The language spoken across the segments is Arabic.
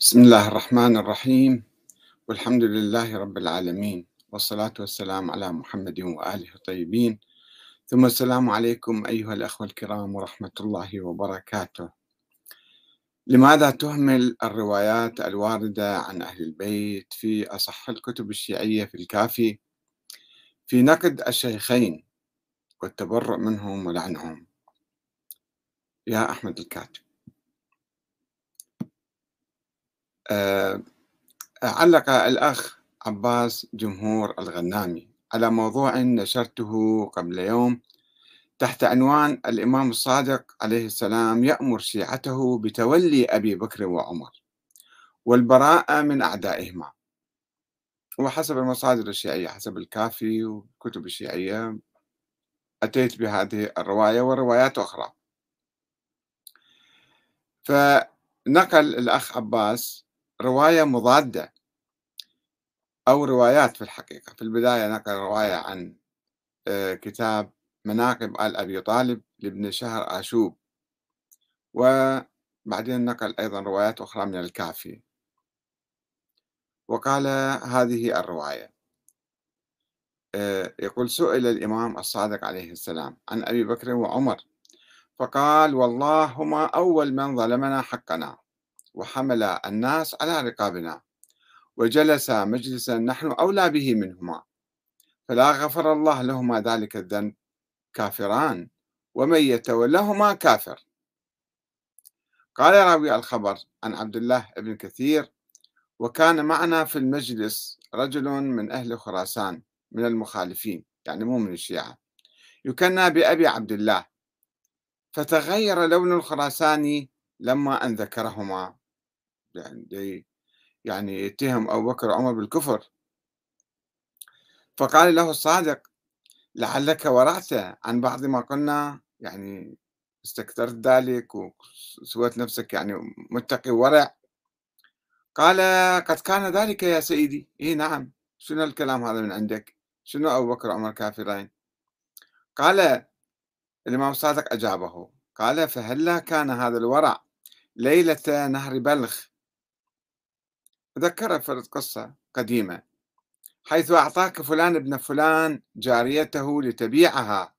بسم الله الرحمن الرحيم. والحمد لله رب العالمين. والصلاة والسلام على محمد وآله الطيبين. ثم السلام عليكم أيها الأخوة الكرام ورحمة الله وبركاته. لماذا تهمل الروايات الواردة عن أهل البيت في أصح الكتب الشيعية في الكافي؟ في نقد الشيخين والتبرؤ منهم ولعنهم. يا أحمد الكاتب آه، علق الأخ عباس جمهور الغنامي على موضوع نشرته قبل يوم تحت عنوان الإمام الصادق عليه السلام يأمر شيعته بتولي أبي بكر وعمر والبراءة من أعدائهما. وحسب المصادر الشيعية حسب الكافي والكتب الشيعية أتيت بهذه الرواية وروايات أخرى. فنقل الأخ عباس رواية مضادة أو روايات في الحقيقة. في البداية نقل رواية عن آه، كتاب مناقب آل أبي طالب لابن شهر آشوب. وبعدين نقل أيضا روايات أخرى من الكافي. وقال هذه الرواية آه، يقول سئل الإمام الصادق عليه السلام عن أبي بكر وعمر فقال والله هما أول من ظلمنا حقنا. وحمل الناس على رقابنا. وجلس مجلسا نحن أولى به منهما. فلا غفر الله لهما ذلك الذنب. كافران. ومن يتولهما كافر. قال راوي الخبر عن عبد الله بن كثير وكان معنا في المجلس رجل من أهل خراسان من المخالفين يعني مو من الشيعة. يكنى بأبي عبد الله. فتغير لون الخراساني لما أن ذكرهما. يعني يعني يتهم أبو بكر وعمر بالكفر. فقال له الصادق لعلك ورعت عن بعض ما قلنا يعني استكثرت ذلك وسويت نفسك يعني متقي ورع. قال قد كان ذلك يا سيدي. اي نعم. شنو الكلام هذا من عندك؟ شنو أبو بكر وعمر كافرين؟ قال الإمام الصادق أجابه. قال فهلا كان هذا الورع ليلة نهر بلخ. ذكر فرد قصة قديمة حيث أعطاك فلان ابن فلان جاريته لتبيعها.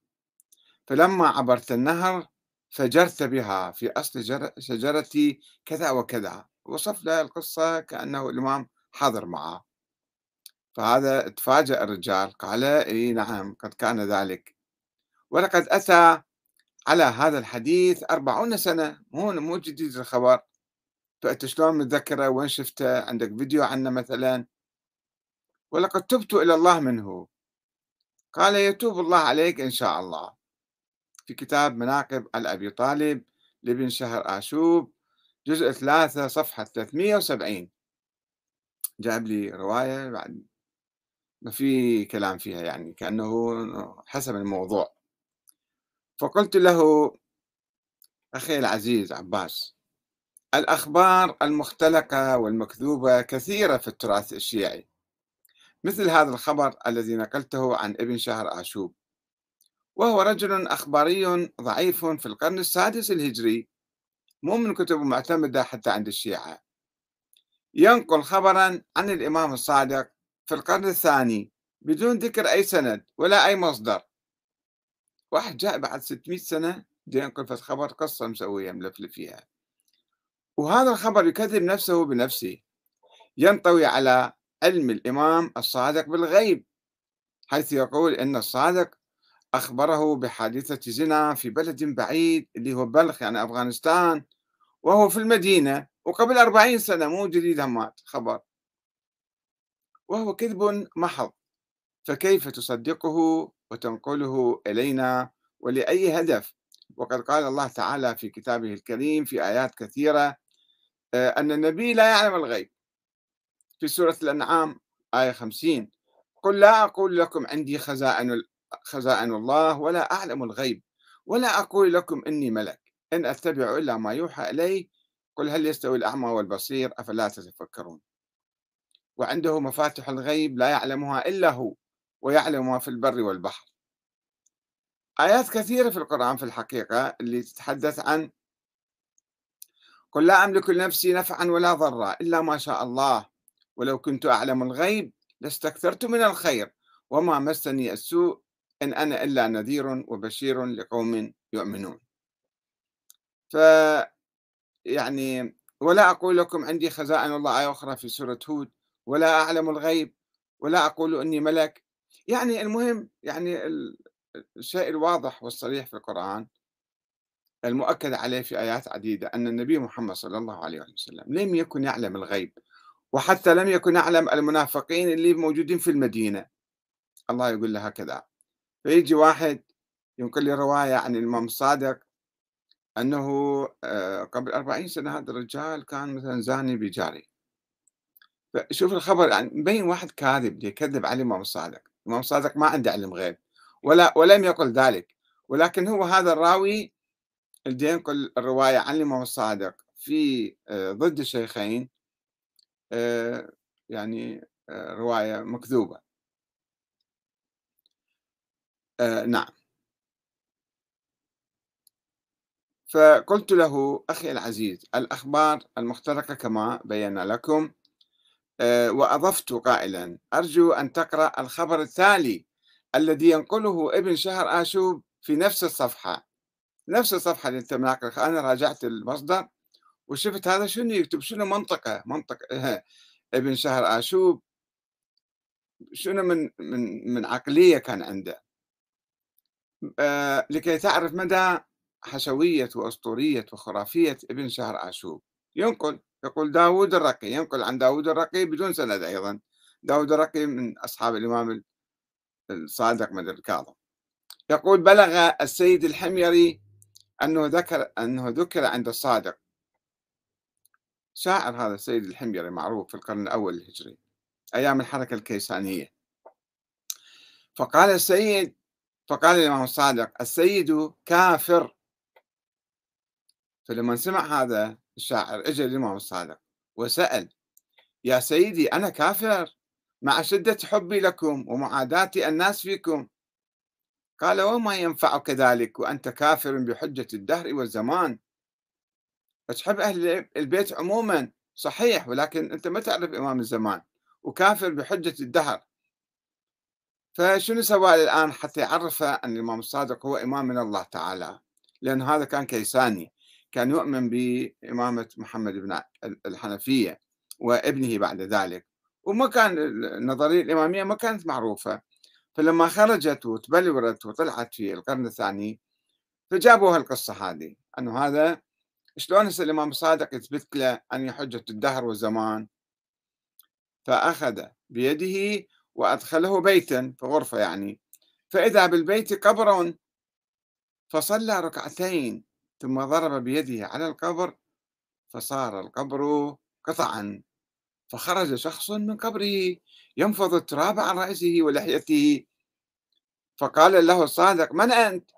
فلما عبرت النهر فجرت بها في أصل شجرة كذا وكذا. وصف له القصة كأنه الإمام حاضر معه. فهذا تفاجأ الرجال قال إي نعم قد كان ذلك. ولقد أتى على هذا الحديث أربعون سنة مو مو جديد الخبر. فأنت شلون متذكره؟ وين شفته؟ عندك فيديو عنه مثلا؟ ولقد تبت إلى الله منه. قال يتوب الله عليك إن شاء الله. في كتاب مناقب على أبي طالب لابن شهر آشوب جزء ثلاثة صفحة 370 جاب لي رواية بعد ما في كلام فيها يعني كأنه حسب الموضوع. فقلت له أخي العزيز عباس الأخبار المختلقة والمكذوبة كثيرة في التراث الشيعي. مثل هذا الخبر الذي نقلته عن ابن شهر آشوب. وهو رجل أخباري ضعيف في القرن السادس الهجري مو من كتب معتمدة حتى عند الشيعة. ينقل خبرا عن الإمام الصادق في القرن الثاني بدون ذكر أي سند ولا أي مصدر. واحد جاء بعد 600 سنة ينقل في الخبر قصة مسوية ملفلف فيها. وهذا الخبر يكذب نفسه بنفسه. ينطوي على علم الإمام الصادق بالغيب حيث يقول إن الصادق أخبره بحادثة زنا في بلد بعيد اللي هو بلخ يعني أفغانستان وهو في المدينة وقبل أربعين سنة مو جديد همات خبر. وهو كذب محض فكيف تصدقه وتنقله إلينا ولأي هدف؟ وقد قال الله تعالى في كتابه الكريم في آيات كثيرة أن النبي لا يعلم الغيب. في سورة الأنعام آية 50 قل لا أقول لكم عندي خزائن خزائن الله ولا أعلم الغيب ولا أقول لكم إني ملك. إن أتبع إلا ما يوحى إلي قل هل يستوي الأعمى والبصير أفلا تتفكرون؟ وعنده مفاتح الغيب لا يعلمها إلا هو ويعلم ما في البر والبحر. آيات كثيرة في القرآن في الحقيقة اللي تتحدث عن قل لا أملك لنفسي نفعا ولا ضرا إلا ما شاء الله. ولو كنت أعلم الغيب لاستكثرت من الخير وما مسني السوء إن أنا إلا نذير وبشير لقوم يؤمنون. ف يعني ولا أقول لكم عندي خزائن الله آية أخرى في سورة هود ولا أعلم الغيب ولا أقول إني ملك. يعني المهم يعني الشيء الواضح والصريح في القرآن المؤكد عليه في آيات عديدة أن النبي محمد صلى الله عليه وسلم لم يكن يعلم الغيب وحتى لم يكن يعلم المنافقين اللي موجودين في المدينة. الله يقول له هكذا. فيجي واحد ينقل لي رواية عن الإمام الصادق أنه آه، قبل أربعين سنة هذا الرجال كان مثلا زاني بجاري. شوف الخبر يعني مبين واحد كاذب يكذب على الإمام الصادق. الإمام الصادق ما عنده علم غيب ولا ولم يقل ذلك. ولكن هو هذا الراوي ينقل الرواية الإمام الصادق في آه، ضد الشيخين آه، يعني رواية مكذوبة. نعم. فقلت له أخي العزيز الأخبار المختلقة كما بينا لكم آه، وأضفت قائلا أرجو أن تقرأ الخبر التالي الذي ينقله ابن شهر آشوب في نفس الصفحة. نفس الصفحة اللي أنت أنا راجعت المصدر وشفت هذا شنو يكتب شنو منطقة منطقة ابن شهر آشوب. شنو من من من عقلية كان عنده. آه، لكي تعرف مدى حشوية وأسطورية وخرافية ابن شهر آشوب. ينقل يقول داود الرقي ينقل عن داود الرقي بدون سند أيضا. داود الرقي من أصحاب الإمام الصادق من الكاظم. يقول بلغ السيد الحميري أنه ذكر أنه ذكر عند الصادق شاعر هذا السيد الحميري معروف في القرن الأول الهجري أيام الحركة الكيسانية. فقال السيد فقال الإمام الصادق السيد كافر. فلما سمع هذا الشاعر اجى الإمام الصادق وسأل يا سيدي أنا كافر. مع شدة حبي لكم ومعاداتي الناس فيكم قال وما ينفعك ذلك وأنت كافر بحجة الدهر والزمان. تحب أهل البيت عموما؟ صحيح ولكن أنت ما تعرف إمام الزمان وكافر بحجة الدهر. فشنو سوى الآن حتى يعرف أن الإمام الصادق هو إمام من الله تعالى؟ لأن هذا كان كيساني. كان يؤمن بإمامة محمد بن الحنفية وابنه بعد ذلك. وما كان النظرية الإمامية ما كانت معروفة. فلما خرجت وتبلورت وطلعت في القرن الثاني فجابوا هالقصة هذه أنه هذا شلون هسه الإمام الصادق يثبت له أن حجة الدهر والزمان؟ فأخذ بيده وأدخله بيتا في غرفة يعني. فإذا بالبيت قبر فصلى ركعتين ثم ضرب بيده على القبر فصار القبر قطعا. فخرج شخص من قبره. ينفض التراب عن رأسه ولحيته فقال له الصادق من أنت؟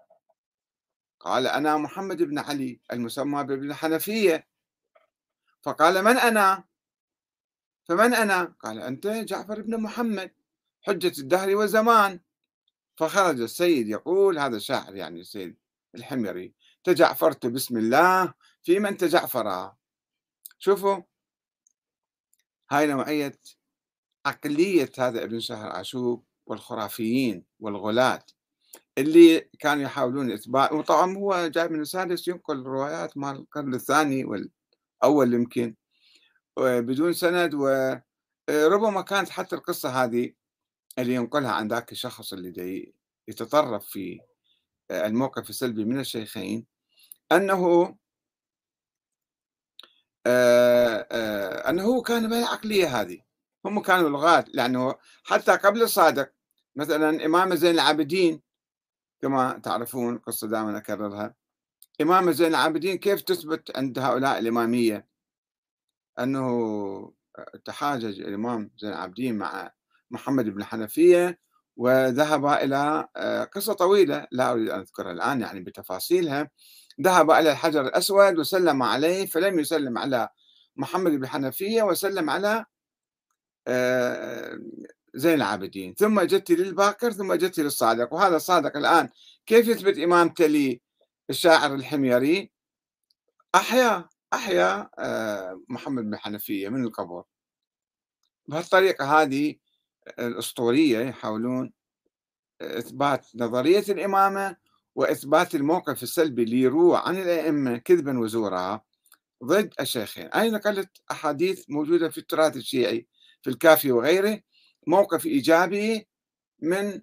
قال أنا محمد بن علي المسمى بابن الحنفية فقال من أنا؟ فمن أنا؟ قال أنت جعفر بن محمد حجة الدهر والزمان فخرج السيد يقول هذا شاعر يعني السيد الحميري تجعفرت بسم الله في من تجعفر شوفوا هاي نوعية عقلية هذا ابن شهر عاشوب والخرافيين والغلاة اللي كانوا يحاولون إثبات وطبعا هو جاي من السادس ينقل روايات مال القرن الثاني والأول يمكن بدون سند وربما كانت حتى القصة هذه اللي ينقلها عن ذاك الشخص اللي يتطرف في الموقف السلبي من الشيخين أنه أنه كان من العقلية هذه. هم كانوا لغات لأنه حتى قبل الصادق مثلا إمام زين العابدين كما تعرفون قصة دائما أكررها إمام زين العابدين كيف تثبت عند هؤلاء الإمامية؟ أنه تحاجج الإمام زين العابدين مع محمد بن حنفية وذهب إلى آه، قصة طويلة لا أريد أن أذكرها الآن يعني بتفاصيلها. ذهب إلى الحجر الأسود وسلم عليه فلم يسلم على محمد بن حنفية وسلم على آه، زين العابدين. ثم جت للباكر ثم جت للصادق. وهذا الصادق الآن كيف يثبت إمامته للشاعر الحميري؟ أحيا أحيا آه، محمد بن حنفية من القبر بهالطريقة هذه الأسطورية يحاولون إثبات نظرية الإمامة وإثبات الموقف السلبي اللي يروى عن الأئمة كذبا وزورا ضد الشيخين. أي نقلت أحاديث موجودة في التراث الشيعي؟ في الكافي وغيره موقف إيجابي من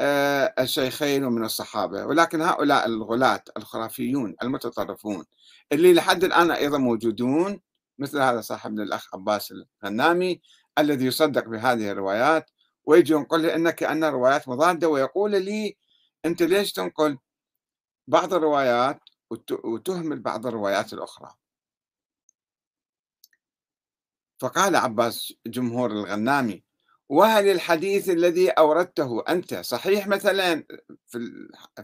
آه، الشيخين ومن الصحابة. ولكن هؤلاء الغلاة الخرافيون المتطرفون اللي لحد الآن أيضا موجودون مثل هذا صاحبنا الأخ عباس الغنامي الذي يصدق بهذه الروايات ويجي ينقل لي أن روايات مضادة ويقول لي أنت ليش تنقل بعض الروايات وتهمل بعض الروايات الأخرى؟ فقال عباس جمهور الغنامي وهل الحديث الذي أوردته أنت صحيح مثلا؟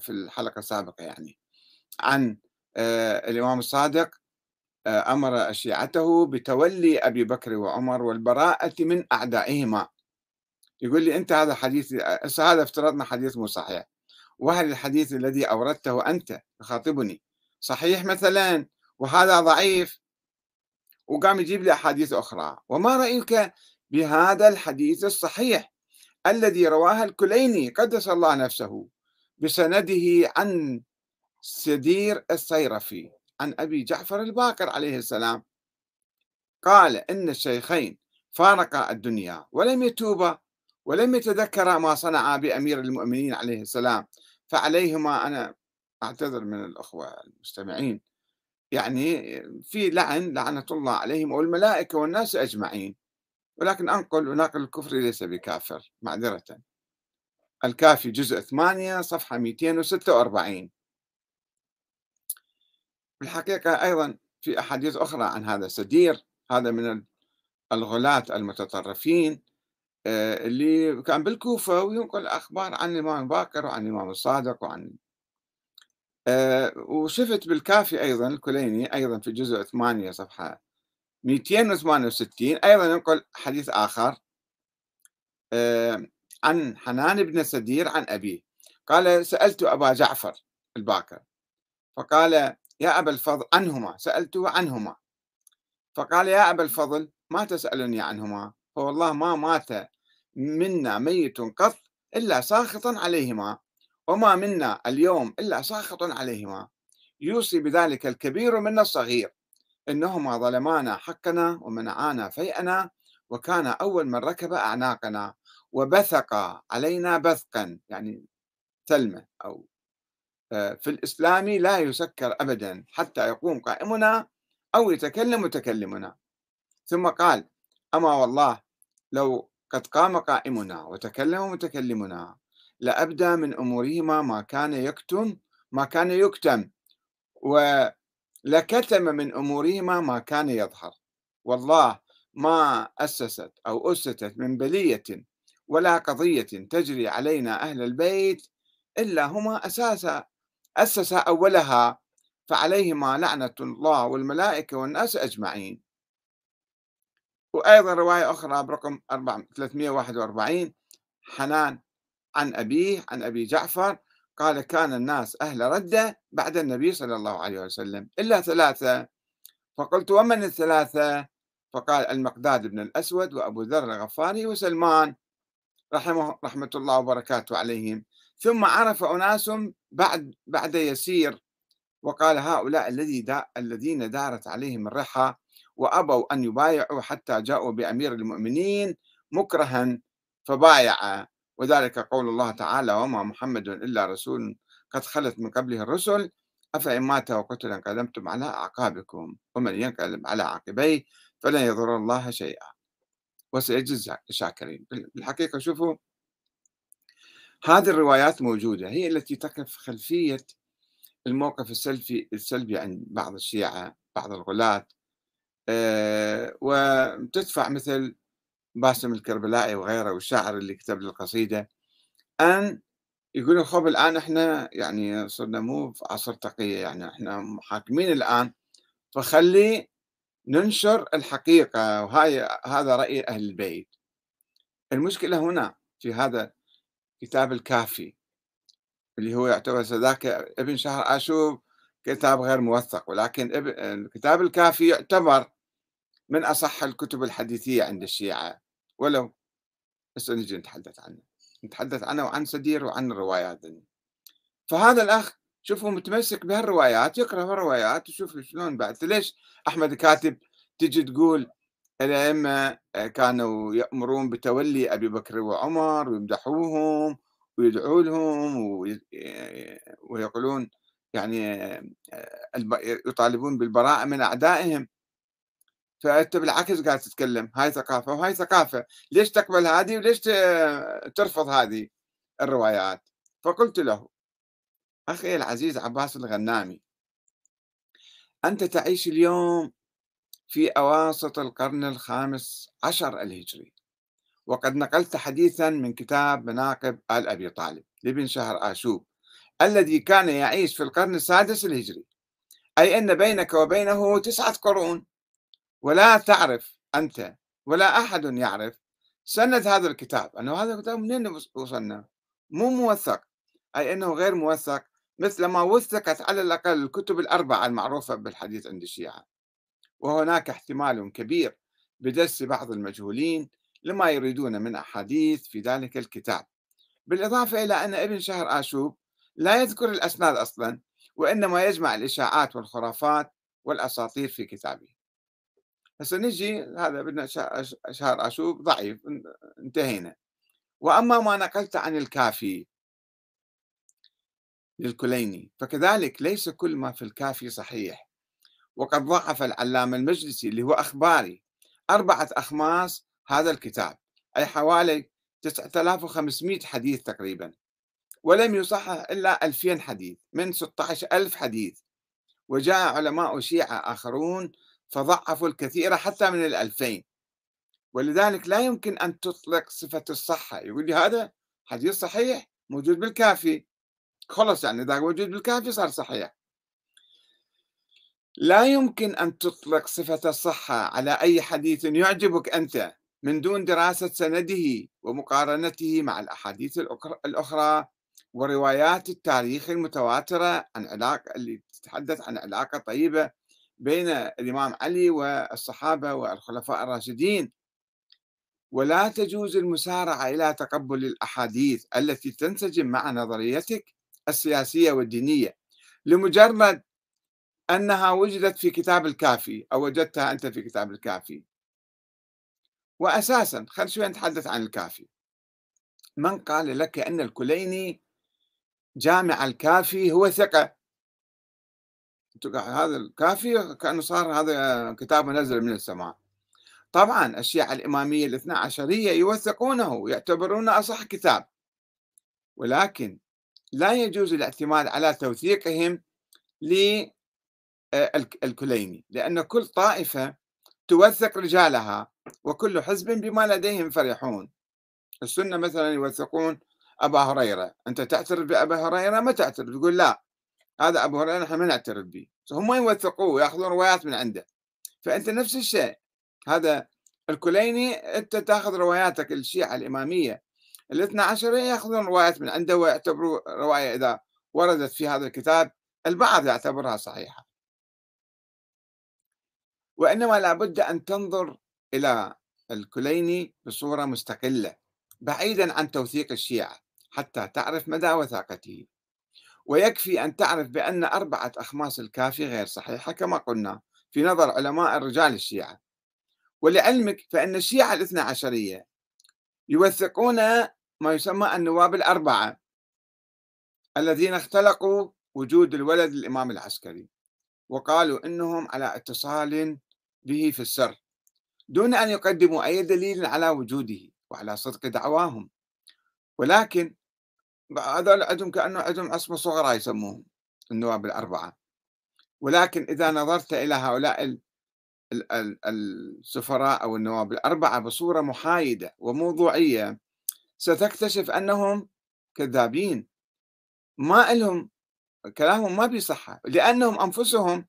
في الحلقة السابقة يعني. عن آه، الإمام الصادق آه، أمر شيعته بتولي أبي بكر وعمر والبراءة من أعدائهما. يقول لي أنت هذا حديث هذا افترضنا حديث مو صحيح. وهل الحديث الذي أوردته أنت تخاطبني صحيح مثلا وهذا ضعيف. وقام يجيب لي أحاديث أخرى. وما رأيك بهذا الحديث الصحيح الذي رواه الكليني قدس الله نفسه بسنده عن سدير السيرفي عن أبي جعفر الباقر عليه السلام. قال إن الشيخين فارقا الدنيا ولم يتوبا ولم يتذكرا ما صنعا بأمير المؤمنين عليه السلام. فعليهما أنا أعتذر من الأخوة المستمعين يعني في لعن لعنة الله عليهم والملائكة والناس أجمعين. ولكن أنقل وناقل الكفر ليس بكافر معذرة. الكافي جزء 8 صفحة 246 بالحقيقة أيضا في أحاديث أخرى عن هذا سدير هذا من الغلاة المتطرفين آه، اللي كان بالكوفة وينقل أخبار عن الإمام باكر وعن الإمام الصادق وعن آه، وشفت بالكافي أيضا الكليني أيضا في جزء 8 صفحة 268 أيضا ينقل حديث آخر آه، عن حنان بن سدير عن أبيه. قال سألت أبا جعفر الباكر. فقال يا أبا الفضل عنهما سألته عنهما. فقال يا أبا الفضل ما تسألني عنهما؟ فوالله ما مات منا ميت قط إلا ساخطا عليهما. وما منا اليوم إلا ساخط عليهما. يوصي بذلك الكبير منا الصغير. إنهما ظلمانا حقنا ومنعانا فيئنا وكان أول من ركب أعناقنا وبثق علينا بثقا يعني ثلمة أو آه، في الإسلام لا يسكر أبدا حتى يقوم قائمنا أو يتكلم متكلمنا. ثم قال أما والله لو قد قام قائمنا وتكلم متكلمنا لأبدى من أمورهما ما كان يكتم ما كان يكتم. ولكتم من أمورهما ما كان يظهر. والله ما أسست أو أسست من بلية ولا قضية تجري علينا أهل البيت إلا هما أساسا أسس أولها فعليهما لعنة الله والملائكة والناس أجمعين. وأيضا رواية أخرى برقم 341 حنان عن أبيه عن أبي جعفر قال كان الناس أهل ردة بعد النبي صلى الله عليه وسلم إلا ثلاثة. فقلت ومن الثلاثة؟ فقال المقداد بن الأسود وأبو ذر الغفاري وسلمان. رحمه رحمة الله وبركاته عليهم. ثم عرف أناس بعد بعد يسير وقال هؤلاء الذي دا الذين دارت عليهم الرحى وأبوا أن يبايعوا حتى جاءوا بأمير المؤمنين مكرها فبايع وذلك قول الله تعالى وما محمد إلا رسول قد خلت من قبله الرسل أفإن مات وقتل انقلبتم على أعقابكم ومن ينقلب على عقبيه فلن يضر الله شيئا. وسيجزي الشاكرين. بالحقيقة شوفوا هذه الروايات موجودة هي التي تقف خلفية الموقف السلبي السلبي عند بعض الشيعة بعض الغلاة أه وتدفع مثل باسم الكربلائي وغيره والشاعر اللي كتب القصيدة أن يقولوا خب الآن إحنا يعني صرنا مو في عصر تقية يعني إحنا محاكمين الآن فخلي ننشر الحقيقة وهاي هذا رأي أهل البيت. المشكلة هنا في هذا كتاب الكافي اللي هو يعتبر ذاك ابن شهر آشوب كتاب غير موثق ولكن الكتاب الكافي يعتبر من أصح الكتب الحديثية عند الشيعة. ولو هسه نجي نتحدث عنه نتحدث عنه وعن سدير وعن الروايات دي. فهذا الأخ شوفوا متمسك بهالروايات يقرأ الروايات وشوف شلون بعد. ليش أحمد كاتب تجي تقول الأئمة كانوا يأمرون بتولي أبي بكر وعمر ويمدحوهم ويدعوا لهم ويقولون يعني يطالبون بالبراءة من أعدائهم. فأنت بالعكس قاعد تتكلم هاي ثقافة وهاي ثقافة ليش تقبل هذه وليش ترفض هذه الروايات؟ فقلت له أخي العزيز عباس الغنامي أنت تعيش اليوم في أواسط القرن الخامس عشر الهجري وقد نقلت حديثا من كتاب مناقب آل أبي طالب لابن شهر آشوب الذي كان يعيش في القرن السادس الهجري أي أن بينك وبينه تسعة قرون. ولا تعرف أنت ولا أحد يعرف سند هذا الكتاب. أنه هذا الكتاب منين وصلنا؟ مو موثق أي أنه غير موثق مثل ما وثقت على الأقل الكتب الأربعة المعروفة بالحديث عند الشيعة. وهناك احتمال كبير بدس بعض المجهولين لما يريدون من أحاديث في ذلك الكتاب. بالإضافة إلى أن ابن شهر آشوب لا يذكر الأسناد أصلا وإنما يجمع الإشاعات والخرافات والأساطير في كتابه. هسه نجي هذا بدنا شهر آشوب ضعيف انتهينا. وأما ما نقلت عن الكافي للكليني فكذلك ليس كل ما في الكافي صحيح. وقد ضعف العلامة المجلسي اللي هو أخباري. أربعة أخماس هذا الكتاب. أي حوالي 9500 حديث تقريبا. ولم يصحح إلا 2000 حديث من 16000 حديث. وجاء علماء شيعة آخرون فضعفوا الكثير حتى من الألفين. ولذلك لا يمكن أن تطلق صفة الصحة. يقول لي هذا حديث صحيح موجود بالكافي. خلص يعني إذا موجود بالكافي صار صحيح. لا يمكن أن تطلق صفة الصحة على أي حديث يعجبك أنت من دون دراسة سنده ومقارنته مع الأحاديث الأخرى وروايات التاريخ المتواترة عن علاقة اللي تتحدث عن علاقة طيبة بين الإمام علي والصحابة والخلفاء الراشدين. ولا تجوز المسارعة إلى تقبل الأحاديث التي تنسجم مع نظريتك السياسية والدينية لمجرد أنها وجدت في كتاب الكافي أو وجدتها أنت في كتاب الكافي. وأساسا خل شوي نتحدث عن الكافي. من قال لك أن الكليني جامع الكافي هو ثقة هذا الكافي كأنه صار هذا كتاب منزل من السماء. طبعا الشيعة الإمامية الاثنى عشرية يوثقونه يعتبرونه أصح كتاب. ولكن لا يجوز الاعتماد على توثيقهم للكليني لأن كل طائفة توثق رجالها وكل حزب بما لديهم فرحون. السنة مثلا يوثقون أبا هريرة. أنت تعترف بأبا هريرة؟ ما تعترف تقول لا. هذا أبو هريرة نحن ما نعترف به. هم يوثقوه؟ يأخذون روايات من عنده. فأنت نفس الشيء. هذا الكليني أنت تأخذ رواياتك الشيعة الإمامية الاثنى عشر يأخذون روايات من عنده ويعتبروا رواية إذا وردت في هذا الكتاب. البعض يعتبرها صحيحة. وإنما لابد أن تنظر إلى الكليني بصورة مستقلة بعيدا عن توثيق الشيعة حتى تعرف مدى وثاقته. ويكفي أن تعرف بأن أربعة أخماس الكافي غير صحيحة كما قلنا في نظر علماء الرجال الشيعة. ولعلمك فإن الشيعة الاثنى عشرية يوثقون ما يسمى النواب الأربعة الذين اختلقوا وجود الولد للإمام العسكري وقالوا إنهم على اتصال به في السر دون أن يقدموا أي دليل على وجوده وعلى صدق دعواهم. ولكن هذول عندهم كأنه عندهم عصمة صغرى يسموهم النواب الأربعة. ولكن إذا نظرت إلى هؤلاء السفراء أو النواب الأربعة بصورة محايدة وموضوعية ستكتشف أنهم كذابين. ما لهم كلامهم ما بيصحة لأنهم أنفسهم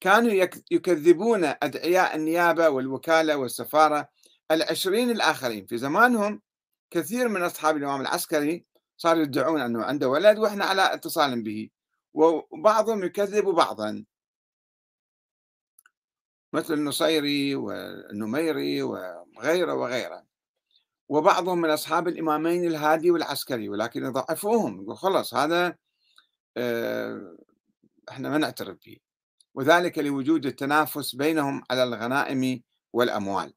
كانوا يكذبون أدعياء النيابة والوكالة والسفارة العشرين الآخرين. في زمانهم كثير من أصحاب الإمام العسكري صاروا يدعون أنه عنده ولد وإحنا على اتصال به. وبعضهم يكذب بعضا مثل النصيري والنميري وغيره وغيره. وبعضهم من أصحاب الإمامين الهادي والعسكري ولكن يضعفوهم. يقول خلص هذا آه، إحنا ما نعترف به. وذلك لوجود التنافس بينهم على الغنائم والأموال.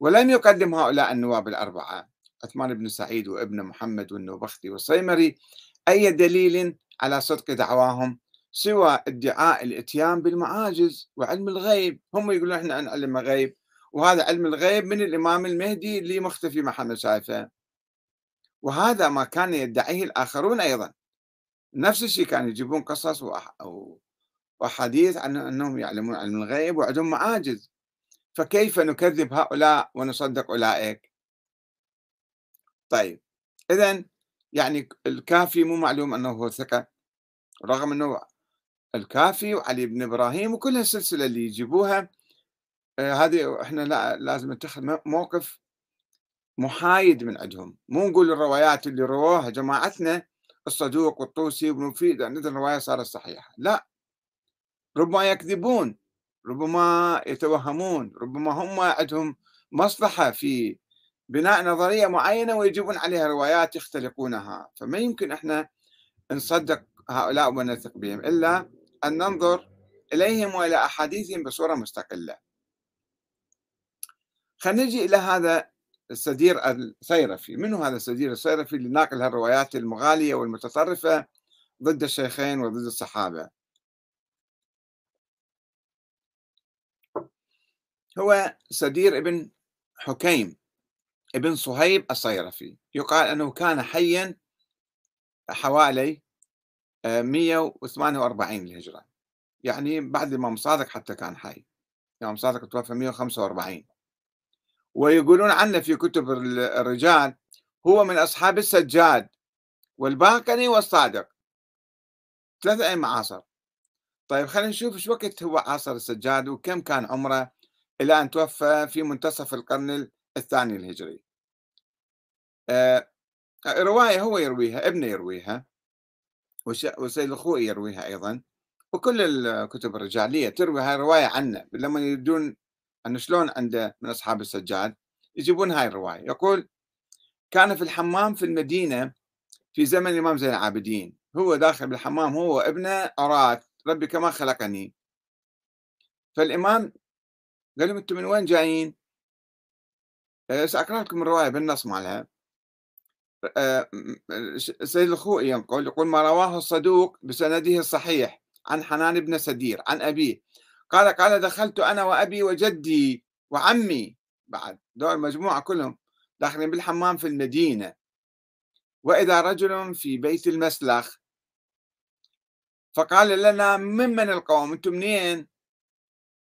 ولم يقدم هؤلاء النواب الأربعة. عثمان بن سعيد وابن محمد والنوبختي والصيمري أي دليل على صدق دعواهم؟ سوى ادعاء الإتيان بالمعاجز وعلم الغيب. هم يقولون إحنا عن علم غيب وهذا علم الغيب من الإمام المهدي اللي مختفي ما حد شايفه وهذا ما كان يدعيه الآخرون أيضا. نفس الشيء كانوا يجيبون قصص وأحاديث عن أنهم يعلمون علم الغيب وعندهم معاجز. فكيف نكذب هؤلاء ونصدق أولئك؟ طيب إذا يعني الكافي مو معلوم أنه هو ثقة رغم أنه الكافي وعلي بن إبراهيم وكل السلسلة اللي يجيبوها آه، هذه إحنا لا لازم نتخذ موقف محايد من عندهم. مو نقول الروايات اللي رووها جماعتنا الصدوق والطوسي وابن مفيد عندنا الرواية صارت صحيحة. لا. ربما يكذبون ربما يتوهمون ربما هم عندهم مصلحة في بناء نظرية معينة ويجيبون عليها روايات يختلقونها. فما يمكن إحنا نصدق هؤلاء ونثق بهم إلا أن ننظر إليهم وإلى أحاديثهم بصورة مستقلة. خلينا نجي إلى هذا السدير الصيرفي. منو هذا السدير الصيرفي اللي ناقل هالروايات المغالية والمتطرفة ضد الشيخين وضد الصحابة؟ هو سدير ابن حكيم. ابن صهيب الصيرفي يقال أنه كان حيا حوالي 148 الهجرة يعني بعد الإمام صادق حتى كان حي. الإمام صادق توفى 145 ويقولون عنه في كتب الرجال هو من أصحاب السجاد والباقني والصادق. ثلاثة أئمة عاصر. طيب خلينا نشوف إيش وقت هو عاصر السجاد وكم كان عمره إلى أن توفى في منتصف القرن الثاني الهجري. آه رواية هو يرويها ابنه يرويها وسيد الخوئي يرويها أيضا وكل الكتب الرجالية تروي هاي الرواية عنه لما يريدون أنه شلون عنده من أصحاب السجاد يجيبون هاي الرواية. يقول كان في الحمام في المدينة في زمن الإمام زين العابدين. هو داخل بالحمام هو وابنه أراد ربي كما خلقني. فالإمام قال لهم أنتم من وين جايين؟ آه، سأقرأ لكم الرواية بالنص مالها آه، سيد الخوئي ينقل يقول ما رواه الصدوق بسنده الصحيح عن حنان بن سدير عن أبيه. قال قال دخلت أنا وأبي وجدي وعمي. بعد دول المجموعة كلهم داخلين بالحمام في المدينة. وإذا رجل في بيت المسلخ فقال لنا ممن القوم؟ أنتم منين؟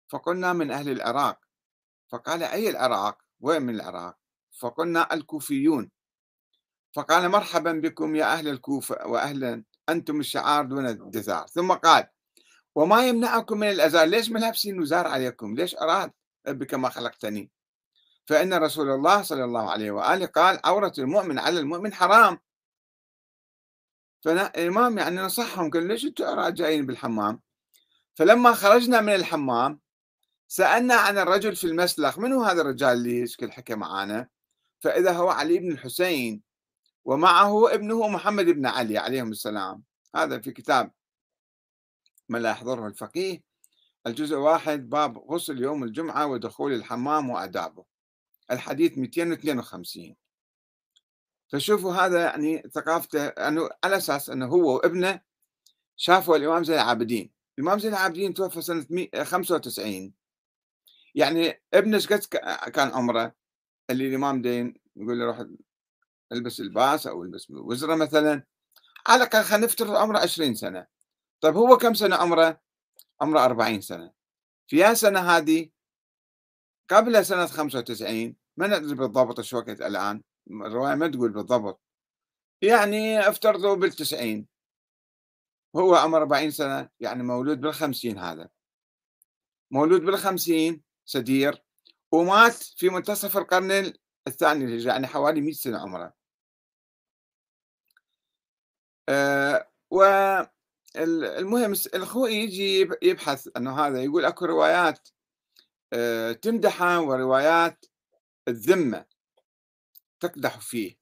فقلنا من أهل العراق. فقال أي العراق؟ وين من العراق؟ فقلنا الكوفيون. فقال مرحبا بكم يا أهل الكوفة وأهلا أنتم الشعار دون الدثار ثم قال وما يمنعكم من الأزار ليش ملابسين وزار عليكم؟ ليش أراد ربك ما خلقتني؟ فإن رسول الله صلى الله عليه وآله قال عورة المؤمن على المؤمن حرام. فالإمام يعني نصحهم قال ليش أنتم جايين بالحمام؟ فلما خرجنا من الحمام سألنا عن الرجل في المسلخ من هو هذا الرجال اللي يشكل حكى معانا؟ فإذا هو علي بن الحسين ومعه ابنه محمد بن علي عليهم السلام. هذا في كتاب ما لا يحضره الفقيه الجزء واحد باب غسل يوم الجمعة ودخول الحمام وآدابه. الحديث 252 فشوفوا هذا يعني ثقافته أنه على أساس أنه هو وابنه شافوا الإمام زين العابدين. الإمام زين العابدين توفى سنة 95 يعني ابنه قد كان عمره اللي الإمام دين يقول له روح البس الباس أو البس وزرة مثلا. على الأقل خلينا نفترض عمره 20 سنة. طيب هو كم سنة عمره؟ عمره 40 سنة. في سنة هذه قبل سنة 95 ما ندري بالضبط شو وقت الآن الرواية ما تقول بالضبط. يعني افترضوا بالتسعين. هو عمره 40 سنة يعني مولود بالخمسين هذا. مولود بالخمسين سدير ومات في منتصف القرن الثاني يعني حوالي 100 سنة عمره. أه و المهم الأخوي يجي يبحث أنه هذا يقول أكو روايات آه، تمدحه وروايات الذمة تقدح فيه.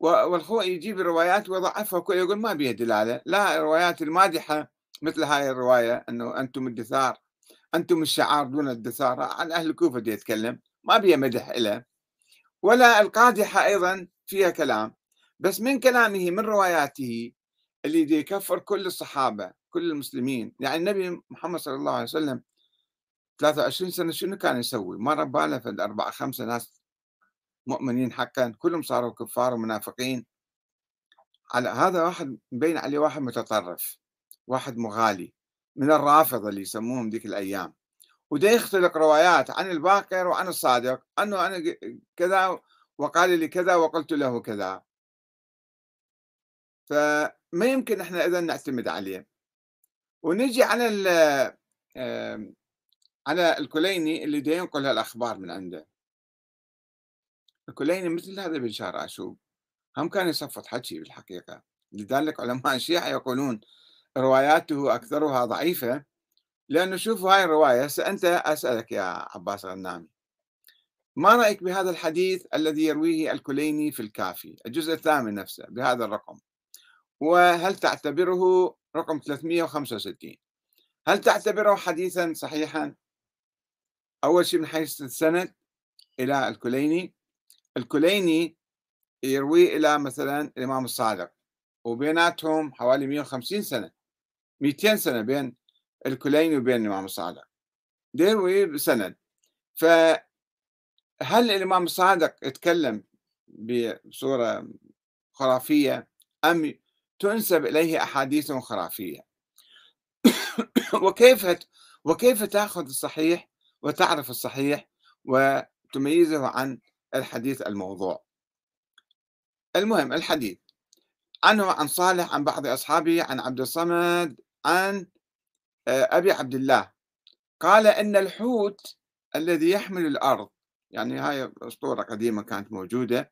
والخوئي يجيب الروايات ويضعفها وكل يقول ما بيها دلالة لا الروايات المادحة مثل هاي الرواية أنه أنتم الدثار أنتم الشعار دون الدثار عن أهل الكوفة دي يتكلم ما بيها مدح إله ولا القادحة أيضا فيها كلام بس من كلامه من رواياته اللي دي يكفر كل الصحابة كل المسلمين. يعني النبي محمد صلى الله عليه وسلم 23 سنة شنو كان يسوي؟ ما رباله في الأربعة خمسة ناس مؤمنين حقا كلهم صاروا كفار ومنافقين. على هذا واحد مبين عليه واحد متطرف واحد مغالي. من الرافضة اللي يسموهم ذيك الأيام. وده يختلق روايات عن الباقر وعن الصادق أنه أنا كذا وقال لي كذا وقلت له كذا. فما يمكن إحنا إذا نعتمد عليه. ونجي على على الكليني اللي دا ينقل هالأخبار من عنده. الكليني مثل هذا بشار آشوب. هم كان يصفط حكي بالحقيقة. لذلك علماء الشيعه يقولون رواياته أكثرها ضعيفة لأنه شوفوا هاي الرواية أنت أسألك يا عباس غنامي ما رأيك بهذا الحديث الذي يرويه الكليني في الكافي الجزء الثامن نفسه بهذا الرقم؟ وهل تعتبره رقم 365 هل تعتبره حديثا صحيحا؟ أول شيء من حيث السند إلى الكليني الكليني يروي إلى مثلا الإمام الصادق وبيناتهم حوالي 150 سنة. 200 سنة بين الكليني وبين الإمام الصادق. يروي بسند. فهل الإمام الصادق يتكلم بصورة خرافية أم تنسب إليه أحاديث خرافية؟ وكيف وكيف تأخذ الصحيح وتعرف الصحيح وتميزه عن الحديث الموضوع؟ المهم الحديث. عنه عن صالح عن بعض أصحابه عن عبد الصمد عن آه، أبي عبد الله. قال إن الحوت الذي يحمل الأرض يعني هاي أسطورة قديمة كانت موجودة.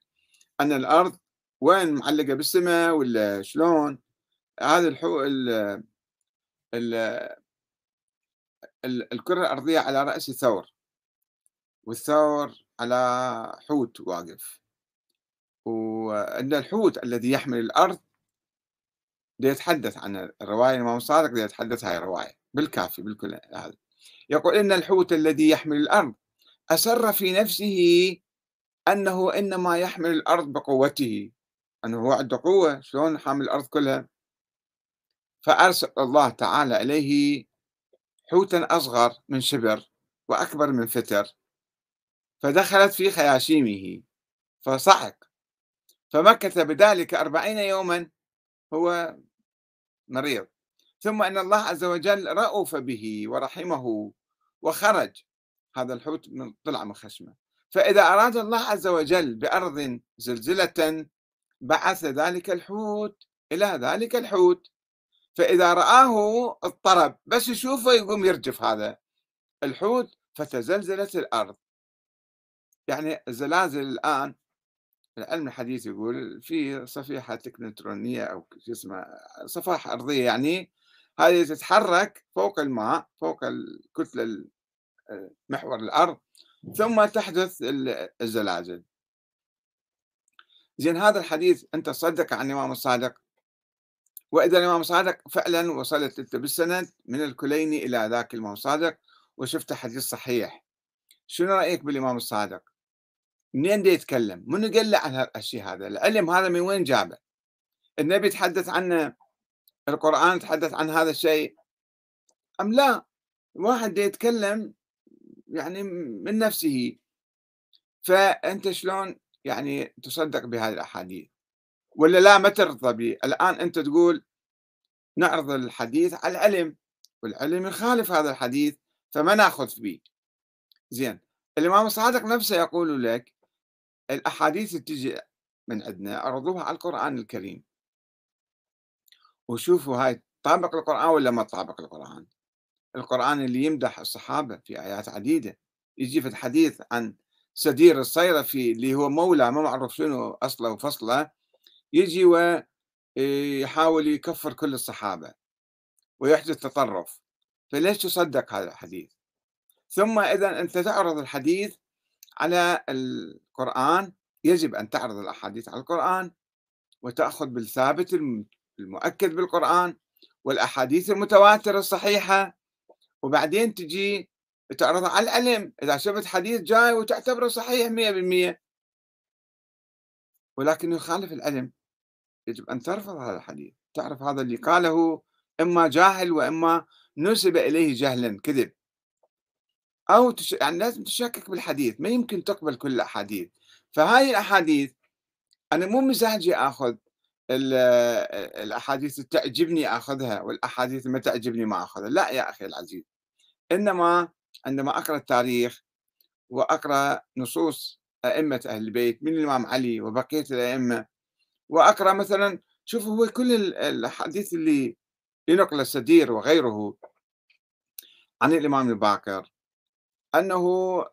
أن الأرض وين معلقة بالسماء ولا شلون؟ هذا الحو ال ال الكرة الأرضية على رأس ثور والثور على حوت واقف. وأن الحوت الذي يحمل الأرض يتحدث عن الرواية الإمام الصادق يتحدث هاي الرواية بالكافي بالكل هذا. يقول إن الحوت الذي يحمل الأرض أسر في نفسه أنه إنما يحمل الأرض بقوته. أنه هو عنده قوة شلون حامل الأرض كلها؟ فأرسل الله تعالى إليه حوتا أصغر من شبر وأكبر من فتر فدخلت في خياشيمه فصعق. فمكث بذلك أربعين يوما هو مريض. ثم أن الله عز وجل رأف به ورحمه وخرج. هذا الحوت من طلع من خشمه. فإذا أراد الله عز وجل بأرض زلزلة بعث ذلك الحوت إلى ذلك الحوت. فإذا رآه اضطرب بس يشوفه يقوم يرجف هذا الحوت فتزلزلت الأرض. يعني الزلازل الآن العلم الحديث يقول في صفيحة تكنترونية أو شو اسمه صفائح أرضية يعني هذه تتحرك فوق الماء فوق الكتلة محور الأرض ثم تحدث الزلازل. زين هذا الحديث أنت تصدق عن الإمام الصادق؟ وإذا الإمام الصادق فعلا وصلت أنت بالسند من الكليني إلى ذاك الإمام الصادق وشفت حديث صحيح. شنو رأيك بالإمام الصادق؟ منين دي يتكلم؟ منو قال له عن الشيء هذا؟ العلم هذا من وين جابه؟ النبي تحدث عنه القرآن تحدث عن هذا الشيء. أم لا؟ واحد يتكلم يعني من نفسه. فأنت شلون يعني تصدق بهذه الأحاديث؟ ولا لا ما ترضى به الآن أنت تقول نعرض الحديث على العلم والعلم يخالف هذا الحديث فما ناخذ به زين. الإمام الصادق نفسه يقول لك الأحاديث اللي تجي من عندنا عرضوها على القرآن الكريم. وشوفوا هاي طابق القرآن ولا ما طابق القرآن؟ القرآن اللي يمدح الصحابة في آيات عديدة. يجي في الحديث عن سدير الصيرفي اللي هو مولى ما معروف شنو أصله وفصله. يجي ويحاول يكفر كل الصحابة ويحدث تطرف. فليش تصدق هذا الحديث؟ ثم إذا أنت تعرض الحديث على القرآن يجب أن تعرض الأحاديث على القرآن وتأخذ بالثابت المؤكد بالقرآن والأحاديث المتواترة الصحيحة وبعدين تجي تعرض على العلم إذا شفت حديث جاي وتعتبره صحيح 100% ولكن يخالف العلم يجب أن ترفض هذا الحديث. تعرف هذا اللي قاله إما جاهل وإما نسب إليه جهلا كذب. أو تش... يعني لازم تشكك بالحديث ما يمكن تقبل كل الأحاديث. فهاي الأحاديث أنا مو مزاجي آخذ الأحاديث اللي تعجبني آخذها والأحاديث ما تعجبني ما آخذها. لا يا أخي العزيز. إنما عندما أقرأ التاريخ وأقرأ نصوص أئمة أهل البيت من الإمام علي وبقية الأئمة وأقرأ مثلا شوف هو كل الأحاديث اللي ينقل السدير وغيره عن الإمام الباكر أنه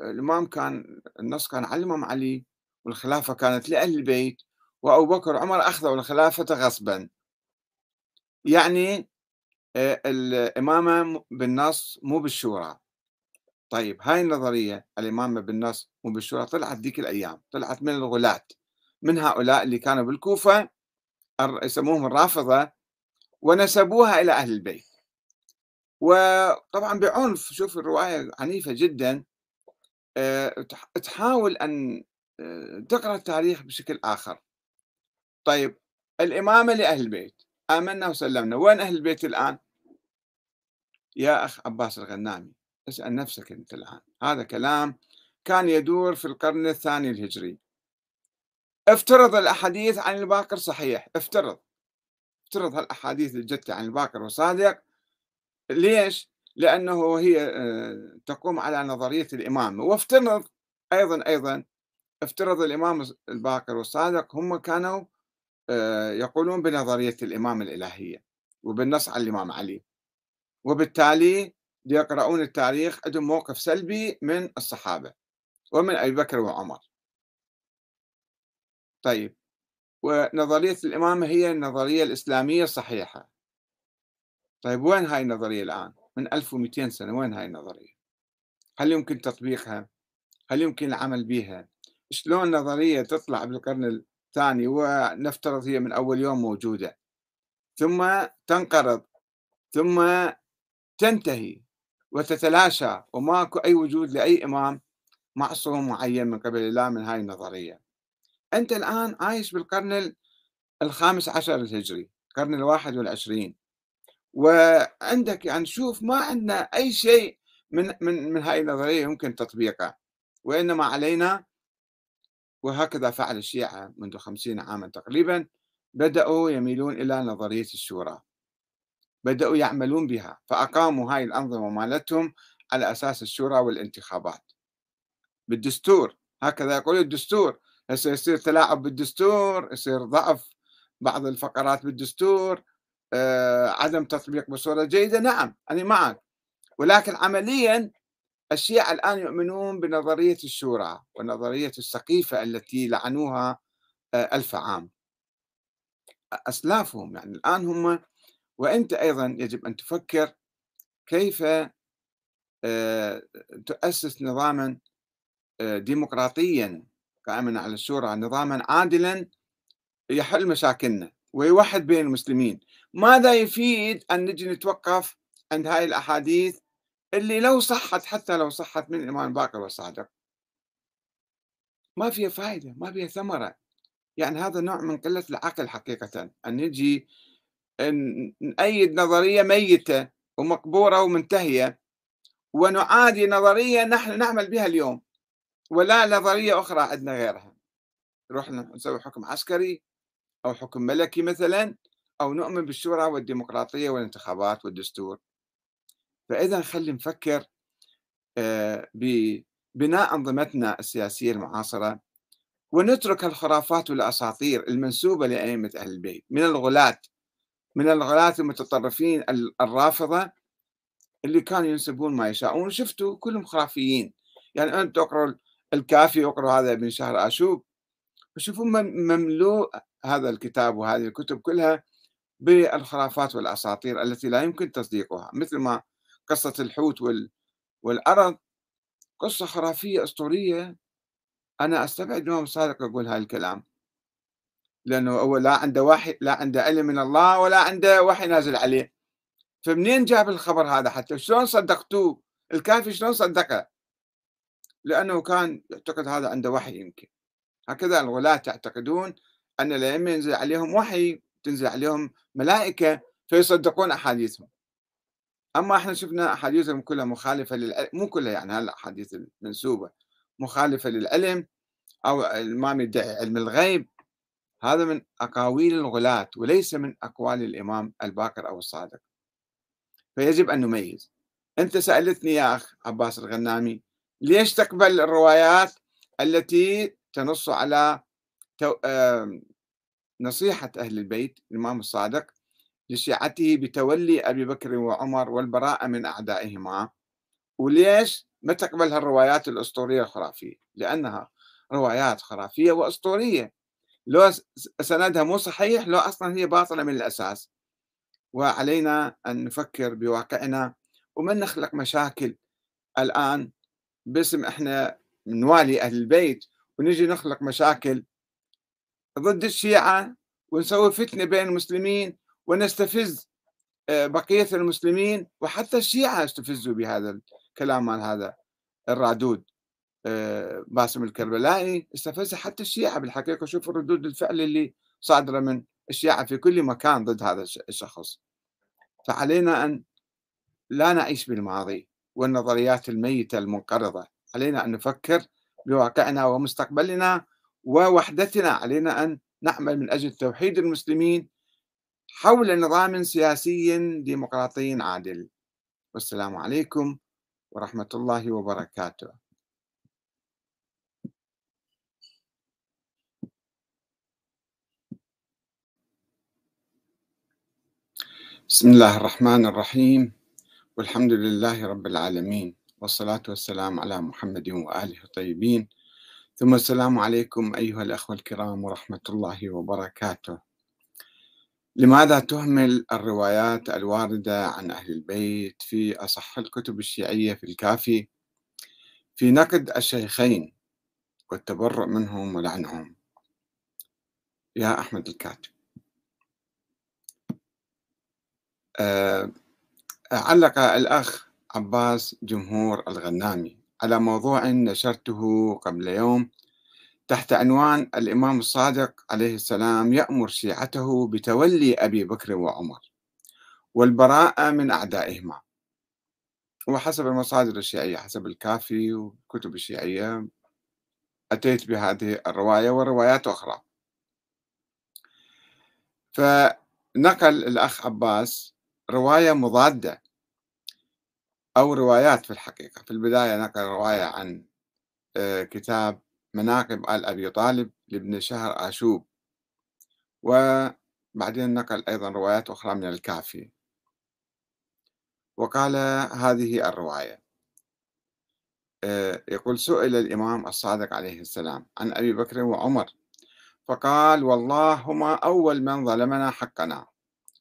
الإمام كان النص كان الإمام علي والخلافة كانت لأهل البيت وأبو بكر وعمر أخذوا الخلافة غصبا. يعني الإمامة بالنص مو بالشورى. طيب هاي النظرية الإمامة بالنص مو بالشورى طلعت ذيك الأيام طلعت من الغلاة من هؤلاء اللي كانوا بالكوفة يسموهم الرافضة ونسبوها إلى أهل البيت. وطبعا بعنف شوف الرواية عنيفة جدا. آه، تحاول أن آه، تقرأ التاريخ بشكل آخر. طيب الإمامة لأهل البيت. آمنا وسلمنا. وين أهل البيت الآن؟ يا أخ عباس الغنامي اسأل نفسك أنت الآن. هذا كلام كان يدور في القرن الثاني الهجري. افترض الأحاديث عن الباقر صحيح. افترض. افترض هالأحاديث اللي جت عن الباقر وصادق. ليش؟ لأنه هي آه، تقوم على نظرية الإمامة وافترض أيضا أيضا افترض الإمام الباقر والصادق هم كانوا آه، يقولون بنظرية الإمامة الإلهية وبالنص على الإمام علي. وبالتالي يقرؤون التاريخ عندهم موقف سلبي من الصحابة ومن أبي بكر وعمر. طيب ونظرية الإمامة هي النظرية الإسلامية الصحيحة. طيب وين هاي النظرية الآن؟ من 1200 سنة وين هاي النظرية؟ هل يمكن تطبيقها؟ هل يمكن العمل بها شلون نظرية تطلع بالقرن الثاني ونفترض هي من أول يوم موجودة؟ ثم تنقرض ثم تنتهي وتتلاشى وماكو أي وجود لأي إمام معصوم معين من قبل الله من هاي النظرية. أنت الآن عايش بالقرن الخامس عشر الهجري القرن الواحد والعشرين. وعندك يعني شوف ما عندنا أي شيء من من من هاي النظرية يمكن تطبيقه وإنما علينا وهكذا فعل الشيعة منذ خمسين عاما تقريبا بدأوا يميلون إلى نظرية الشورى. بدأوا يعملون بها فأقاموا هاي الأنظمة مالتهم على أساس الشورى والانتخابات. بالدستور هكذا يقول الدستور هسه يصير تلاعب بالدستور يصير ضعف بعض الفقرات بالدستور عدم تطبيق بصورة جيدة نعم أنا معك. ولكن عمليا الشيعة الآن يؤمنون بنظرية الشورى ونظرية السقيفة التي لعنوها آه ألف عام. أسلافهم يعني الآن هم وأنت أيضا يجب أن تفكر كيف آه، تؤسس نظاما آه، ديمقراطيا قائما على الشورى نظاما عادلا يحل مشاكلنا ويوحد بين المسلمين. ماذا يفيد أن نجي نتوقف عند هاي الأحاديث اللي لو صحت حتى لو صحت من الإمام باقر والصادق ما فيها فائدة ما فيها ثمرة. يعني هذا نوع من قلة العقل حقيقة. أن نجي نأيد نظرية ميتة ومقبورة ومنتهية ونعادي نظرية نحن نعمل بها اليوم ولا نظرية أخرى عندنا غيرها. نروح نسوي حكم عسكري أو حكم ملكي مثلا أو نؤمن بالشورى والديمقراطية والانتخابات والدستور. فإذا خلي نفكر آه، ببناء أنظمتنا السياسية المعاصرة ونترك الخرافات والأساطير المنسوبة لأئمة أهل البيت. من الغلاة من الغلاة المتطرفين الرافضة اللي كانوا ينسبون ما يشاءون. شفتوا كلهم خرافيين. يعني أنت تقرأ الكافي يقرأ هذا ابن شهر آشوب. وشوفوا مملوء هذا الكتاب وهذه الكتب كلها بالخرافات والأساطير التي لا يمكن تصديقها مثل ما قصة الحوت والأرض. قصة خرافية أسطورية. أنا أستبعد الإمام الصادق يقول هاي الكلام. لأنه هو لا عنده وحي لا عنده علم من الله ولا عنده وحي نازل عليه. فمنين جاب الخبر هذا حتى؟ شلون صدقتوه؟ الكافي شلون صدقه؟ لأنه كان يعتقد هذا عنده وحي يمكن. هكذا الغلاة يعتقدون أن الأئمة ينزل عليهم وحي. تنزل عليهم ملائكة فيصدقون أحاديثهم. أما إحنا شفنا أحاديثهم كلها مخالفة للعلم مو كلها يعني هالأحاديث المنسوبة مخالفة للعلم أو الإمام يدعي علم الغيب. هذا من أقاويل الغلاة وليس من أقوال الإمام الباقر أو الصادق. فيجب أن نميز. أنت سألتني يا أخ عباس الغنامي ليش تقبل الروايات التي تنص على نصيحة أهل البيت الإمام الصادق لشيعته بتولي أبي بكر وعمر والبراءة من أعدائهما. وليش ما تقبل هالروايات الأسطورية الخرافية؟ لأنها روايات خرافية وأسطورية. لو سندها مو صحيح لو أصلا هي باطلة من الأساس. وعلينا أن نفكر بواقعنا وما نخلق مشاكل الآن باسم إحنا نوالي أهل البيت. ونجي نخلق مشاكل ضد الشيعة ونسوي فتنة بين المسلمين ونستفز آه، بقية المسلمين وحتى الشيعة استفزوا بهذا الكلام مال هذا الرادود آه، باسم الكربلائي. استفز حتى الشيعة بالحقيقة. شوفوا ردود الفعل اللي صادرة من الشيعة في كل مكان ضد هذا الشخص. فعلينا أن لا نعيش بالماضي والنظريات الميتة المنقرضة. علينا أن نفكر بواقعنا ومستقبلنا ووحدتنا علينا أن نعمل من أجل توحيد المسلمين حول نظام سياسي ديمقراطي عادل. والسلام عليكم ورحمة الله وبركاته. بسم الله الرحمن الرحيم. والحمد لله رب العالمين. والصلاة والسلام على محمد وآله الطيبين ثم السلام عليكم أيها الأخوة الكرام ورحمة الله وبركاته. لماذا تهمل الروايات الواردة عن أهل البيت في أصح الكتب الشيعية في الكافي؟ في نقد الشيخين والتبرؤ منهم ولعنهم. يا أحمد الكاتب. أه علق الأخ عباس جمهور الغنامي. على موضوع نشرته قبل يوم. تحت عنوان الإمام الصادق عليه السلام يأمر شيعته بتولي أبي بكر وعمر والبراءة من أعدائهما. وحسب المصادر الشيعية حسب الكافي والكتب الشيعية أتيت بهذه الرواية وروايات أخرى. فنقل الأخ عباس رواية مضادة أو روايات في الحقيقة. في البداية نقل رواية عن آه، كتاب مناقب آل أبي طالب لابن شهر آشوب. وبعدين نقل أيضا روايات أخرى من الكافي. وقال هذه الرواية. آه، يقول سئل الإمام الصادق عليه السلام عن أبي بكر وعمر. فقال والله هما أول من ظلمنا حقنا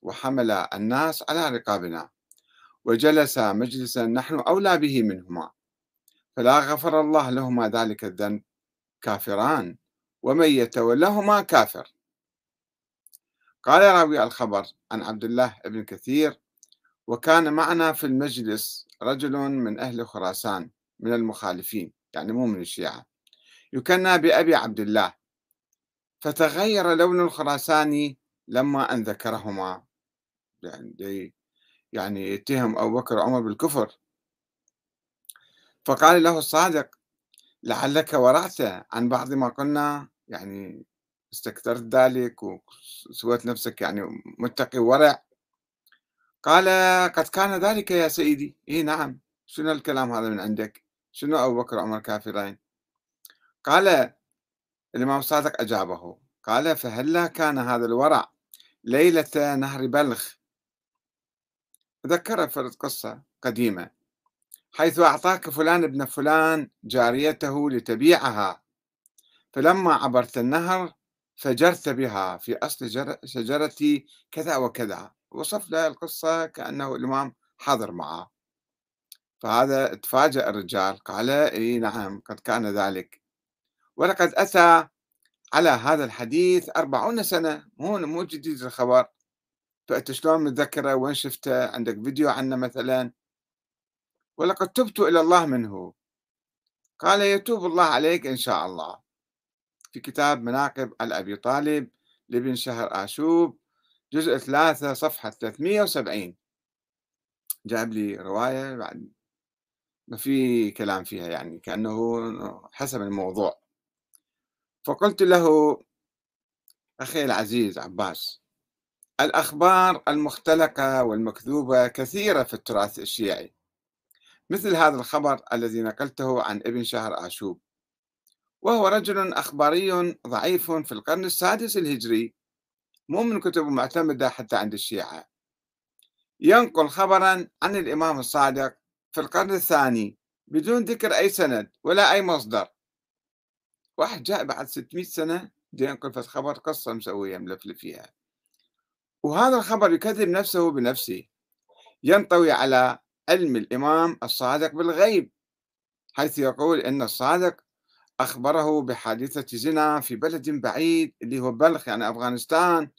وحمل الناس على رقابنا. وجلس مجلسا نحن أولى به منهما. فلا غفر الله لهما ذلك الذنب. كافران. ومن يتولهما كافر. قال راوي الخبر عن عبد الله بن كثير وكان معنا في المجلس رجل من أهل خراسان من المخالفين يعني مو من الشيعة. يكنى بأبي عبد الله. فتغير لون الخراساني لما أن ذكرهما. يعني يعني يتهم أبو بكر وعمر بالكفر. فقال له الصادق لعلك ورعت عن بعض ما قلنا يعني استكثرت ذلك وسويت نفسك يعني متقي ورع. قال قد كان ذلك يا سيدي. اي نعم. شنو الكلام هذا من عندك؟ شنو أبو بكر وعمر كافرين؟ قال الإمام الصادق أجابه. قال فهلا كان هذا الورع ليلة نهر بلخ. ذكر فرد قصه قديمة حيث أعطاك فلان ابن فلان جاريته لتبيعها فلما عبرت النهر فجرت بها في أصل شجرة كذا وكذا وصف له القصة كأنه الإمام حاضر معه. فهذا تفاجأ الرجال قال إي نعم قد كان ذلك. ولقد أتى على هذا الحديث أربعون سنة مو مو جديد الخبر فأنت شلون متذكره؟ وين شفته؟ عندك فيديو عنه مثلا؟ ولقد تبت إلى الله منه. قال يتوب الله عليك إن شاء الله. في كتاب مناقب الأبي طالب لابن شهر آشوب جزء ثلاثة صفحة 370 جاب لي رواية بعد ما في كلام فيها يعني كأنه حسب الموضوع. فقلت له أخي العزيز عباس الأخبار المختلقة والمكذوبة كثيرة في التراث الشيعي. مثل هذا الخبر الذي نقلته عن ابن شهر آشوب. وهو رجل أخباري ضعيف في القرن السادس الهجري مو من كتب معتمدة حتى عند الشيعة. ينقل خبرا عن الإمام الصادق في القرن الثاني بدون ذكر أي سند ولا أي مصدر. واحد جاء بعد 600 سنة ينقل في خبر قصة مسوية ملفلف فيها. وهذا الخبر يكذب نفسه بنفسه. ينطوي على علم الإمام الصادق بالغيب حيث يقول إن الصادق أخبره بحادثة زنا في بلد بعيد اللي هو بلخ يعني أفغانستان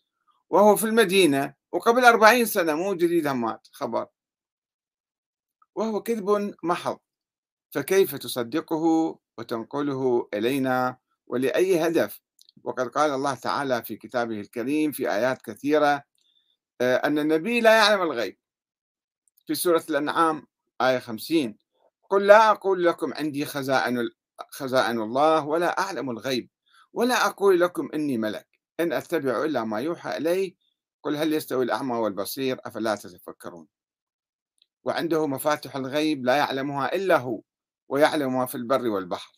وهو في المدينة وقبل أربعين سنة مو جديد همات خبر. وهو كذب محض. فكيف تصدقه وتنقله إلينا ولأي هدف؟ وقد قال الله تعالى في كتابه الكريم في آيات كثيرة أن النبي لا يعلم الغيب. في سورة الأنعام آية 50 قل لا أقول لكم عندي خزائن خزائن الله ولا أعلم الغيب ولا أقول لكم إني ملك. إن أتبع إلا ما يوحى إلي قل هل يستوي الأعمى والبصير أفلا تتفكرون؟ وعنده مفاتح الغيب لا يعلمها إلا هو ويعلم ما في البر والبحر.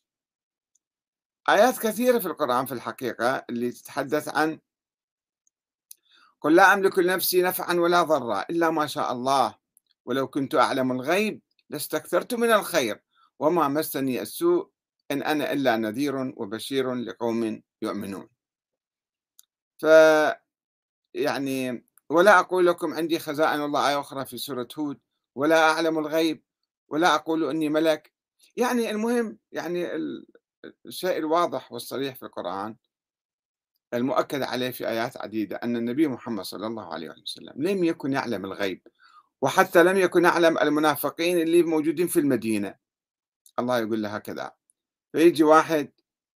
آيات كثيرة في القرآن في الحقيقة اللي تتحدث عن قل لا أملك لنفسي نفعا ولا ضرا إلا ما شاء الله. ولو كنت أعلم الغيب لاستكثرت من الخير وما مسني السوء إن أنا إلا نذير وبشير لقوم يؤمنون. ف يعني ولا أقول لكم عندي خزائن الله آية أخرى في سورة هود ولا أعلم الغيب ولا أقول إني ملك. يعني المهم يعني الشيء الواضح والصريح في القرآن المؤكد عليه في آيات عديدة أن النبي محمد صلى الله عليه وسلم لم يكن يعلم الغيب وحتى لم يكن يعلم المنافقين اللي موجودين في المدينة. الله يقول له هكذا. فيجي واحد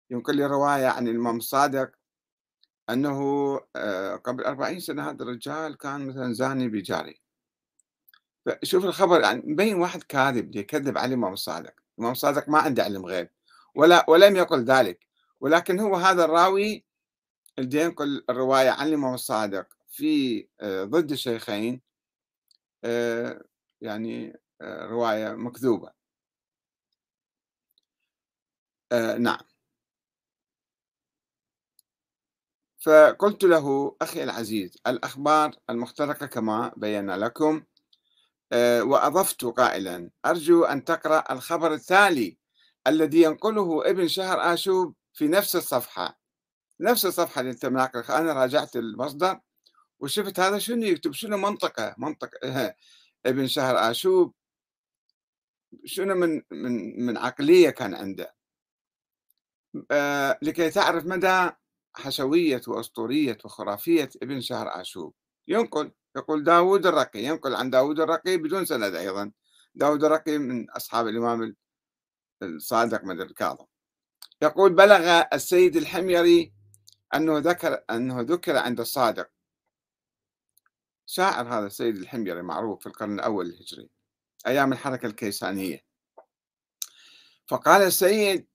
ينقل لي رواية عن الإمام الصادق أنه آه، قبل أربعين سنة هذا الرجال كان مثلا زاني بجاري. فشوف الخبر يعني مبين واحد كاذب يكذب على الإمام الصادق. الإمام الصادق ما عنده علم غيب ولا ولم يقل ذلك. ولكن هو هذا الراوي ينقل الرواية الإمام الصادق في آه، ضد الشيخين آه، يعني رواية مكذوبة. نعم. فقلت له أخي العزيز الأخبار المختلقة كما بينا لكم آه، وأضفت قائلا أرجو أن تقرأ الخبر التالي الذي ينقله ابن شهر آشوب في نفس الصفحة. نفس الصفحة اللي أنت مناقل أنا راجعت المصدر وشفت هذا شنو يكتب شنو منطقة منطقة ابن شهر آشوب. شنو من من من عقلية كان عنده. آه، لكي تعرف مدى حشوية وأسطورية وخرافية ابن شهر آشوب. ينقل يقول داود الرقي ينقل عن داود الرقي بدون سند أيضا. داود الرقي من أصحاب الإمام الصادق من الكاظم. يقول بلغ السيد الحميري أنه ذكر أنه ذكر عند الصادق شاعر هذا السيد الحميري معروف في القرن الأول الهجري أيام الحركة الكيسانية. فقال السيد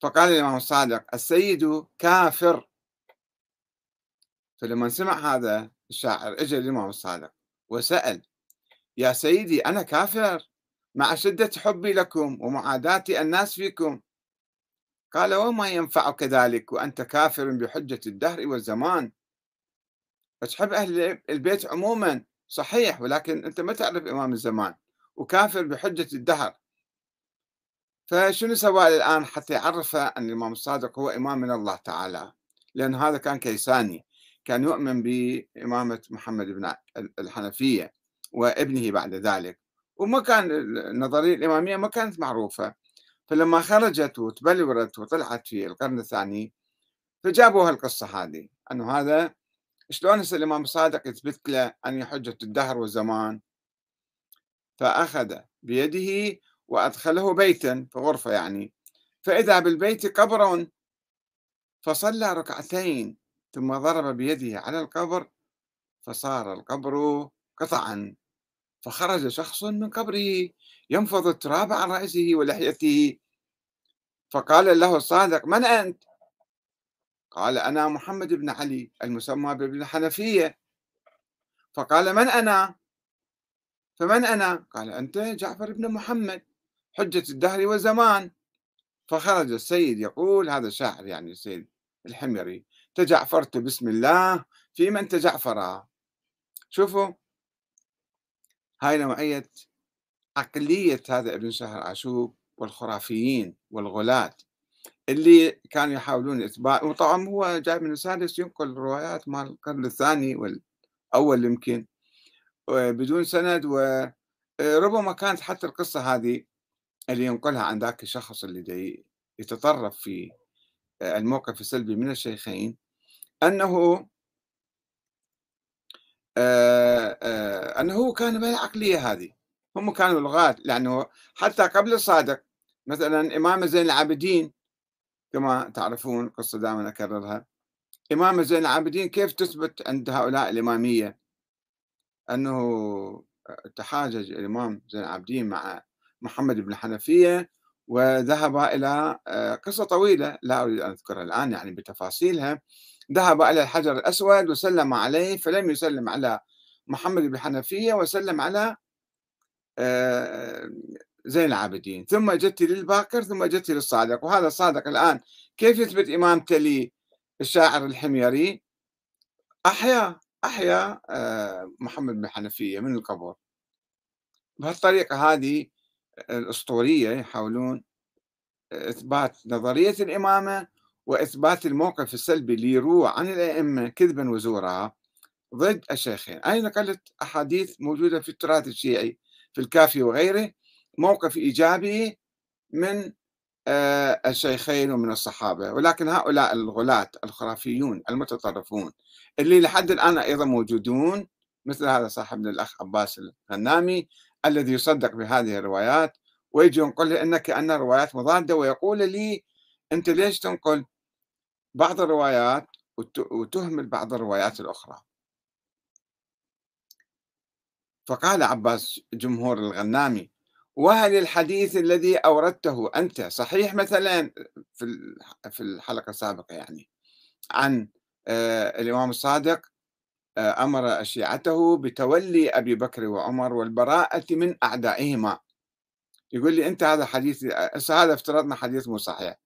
فقال الإمام الصادق السيد كافر. فلما سمع هذا الشاعر اجى الإمام الصادق وسأل يا سيدي أنا كافر. مع شدة حبي لكم ومعاداتي الناس فيكم قال وما ينفعك ذلك وأنت كافر بحجة الدهر والزمان. تحب أهل البيت عموما؟ صحيح ولكن أنت ما تعرف إمام الزمان وكافر بحجة الدهر. فشنو سوى الآن حتى يعرف أن الإمام الصادق هو إمام من الله تعالى؟ لأن هذا كان كيساني. كان يؤمن بإمامة محمد بن الحنفية وابنه بعد ذلك. وما كان النظرية الإمامية ما كانت معروفة. فلما خرجت وتبلورت وطلعت في القرن الثاني فجابوا هالقصة هذه أنه هذا شلون هسه الإمام الصادق يثبت له أن حجة الدهر والزمان؟ فأخذ بيده وأدخله بيتا في غرفة يعني. فإذا بالبيت قبر فصلى ركعتين ثم ضرب بيده على القبر فصار القبر قطعا. فخرج شخص من قبره. ينفض التراب عن رأسه ولحيته فقال له الصادق من أنت؟ قال أنا محمد بن علي المسمى بابن الحنفية فقال من أنا؟ فمن أنا؟ قال أنت جعفر بن محمد حجة الدهر والزمان فخرج السيد يقول هذا شاعر يعني السيد الحميري تجعفرت بسم الله في من تجعفر شوفوا هاي نوعية عقلية هذا ابن شهر عاشوب والخرافيين والغلاة اللي كانوا يحاولون إثبات وطبعا هو جاي من السادس ينقل روايات مال القرن الثاني والأول يمكن بدون سند وربما كانت حتى القصة هذه اللي ينقلها عن ذاك الشخص اللي يتطرف في الموقف السلبي من الشيخين أنه أنه كان بالعقلية هذه. هم كانوا لغات لأنه حتى قبل الصادق مثلا إمام زين العابدين كما تعرفون قصة دائما أكررها إمام زين العابدين كيف تثبت عند هؤلاء الإمامية؟ أنه تحاجج الإمام زين العابدين مع محمد بن حنفية وذهب إلى قصة طويلة لا أريد أن أذكرها الآن يعني بتفاصيلها. ذهب إلى الحجر الأسود وسلم عليه فلم يسلم على محمد بن حنفية وسلم على زين العابدين. ثم جت للباكر ثم جت للصادق. وهذا الصادق الآن كيف يثبت إمامته للشاعر الحميري؟ أحيا أحيا آه، محمد بن حنفية من القبر بهالطريقة هذه الأسطورية يحاولون إثبات نظرية الإمامة وإثبات الموقف السلبي اللي يروى عن الأئمة كذبا وزورا ضد الشيخين. أنا نقلت أحاديث موجودة في التراث الشيعي؟ في الكافي وغيره موقف إيجابي من آه، الشيخين ومن الصحابة. ولكن هؤلاء الغلاة الخرافيون المتطرفون اللي لحد الآن أيضا موجودون مثل هذا صاحبنا الأخ عباس الغنامي الذي يصدق بهذه الروايات ويجي ينقل لي أن روايات مضادة ويقول لي أنت ليش تنقل بعض الروايات وتهمل بعض الروايات الأخرى؟ فقال عباس جمهور الغنامي وهل الحديث الذي أوردته أنت صحيح مثلا؟ في الحلقة السابقة يعني. عن آه، الإمام الصادق آه، أمر شيعته بتولي أبي بكر وعمر والبراءة من أعدائهما. يقول لي أنت هذا حديث هذا افترضنا حديث مو صحيح.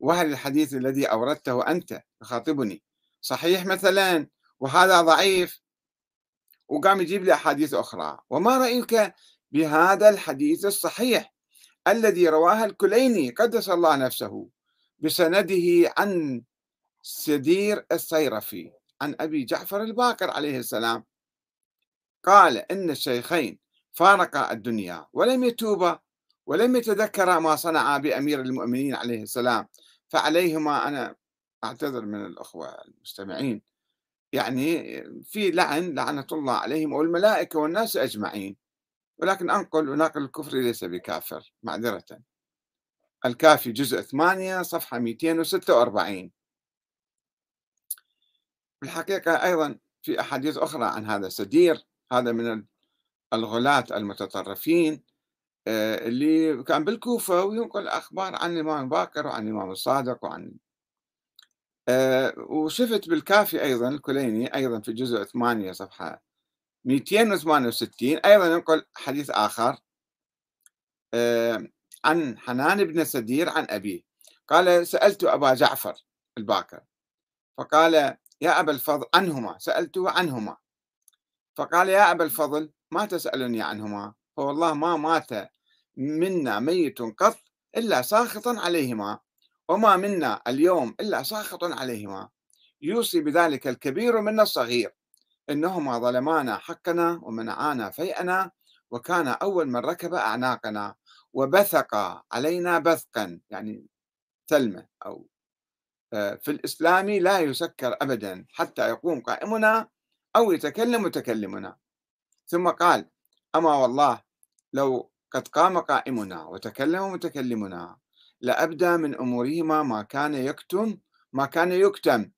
وهل الحديث الذي أوردته أنت تخاطبني صحيح مثلا وهذا ضعيف. وقام يجيب لي أحاديث أخرى. وما رأيك بهذا الحديث الصحيح الذي رواه الكليني قدس الله نفسه بسنده عن سدير السيرفي عن أبي جعفر الباقر عليه السلام. قال إن الشيخين فارقا الدنيا ولم يتوبا ولم يتذكرا ما صنعا بأمير المؤمنين عليه السلام. فعليهما أنا أعتذر من الأخوة المستمعين يعني في لعن لعنة الله عليهم والملائكة والناس أجمعين. ولكن أنقل وناقل الكفر ليس بكافر معذرة. الكافي جزء 8 صفحة 246 بالحقيقة أيضا في أحاديث أخرى عن هذا سدير هذا من الغلاة المتطرفين آه، اللي كان بالكوفة وينقل أخبار عن الإمام باكر وعن الإمام الصادق وعن آه، وشفت بالكافي أيضا الكليني أيضا في جزء 8 صفحة 268 أيضا ينقل حديث آخر آه، عن حنان بن سدير عن أبيه. قال سألت أبا جعفر الباكر. فقال يا أبا الفضل عنهما سألته عنهما. فقال يا أبا الفضل ما تسألني عنهما؟ فوالله ما مات منا ميت قط إلا ساخط عليهما. وما منا اليوم إلا ساخط عليهما. يوصي بذلك الكبير منا الصغير. إنهما ظلمانا حقنا ومنعانا فيئنا وكان أول من ركب أعناقنا وبثق علينا بثقا يعني ثلمة أو آه، في الإسلام لا يسكر أبدا حتى يقوم قائمنا أو يتكلم متكلمنا. ثم قال أما والله لو قد قام قائمنا وتكلم متكلمنا لأبدى من أمورهما ما كان يكتم ما كان يكتم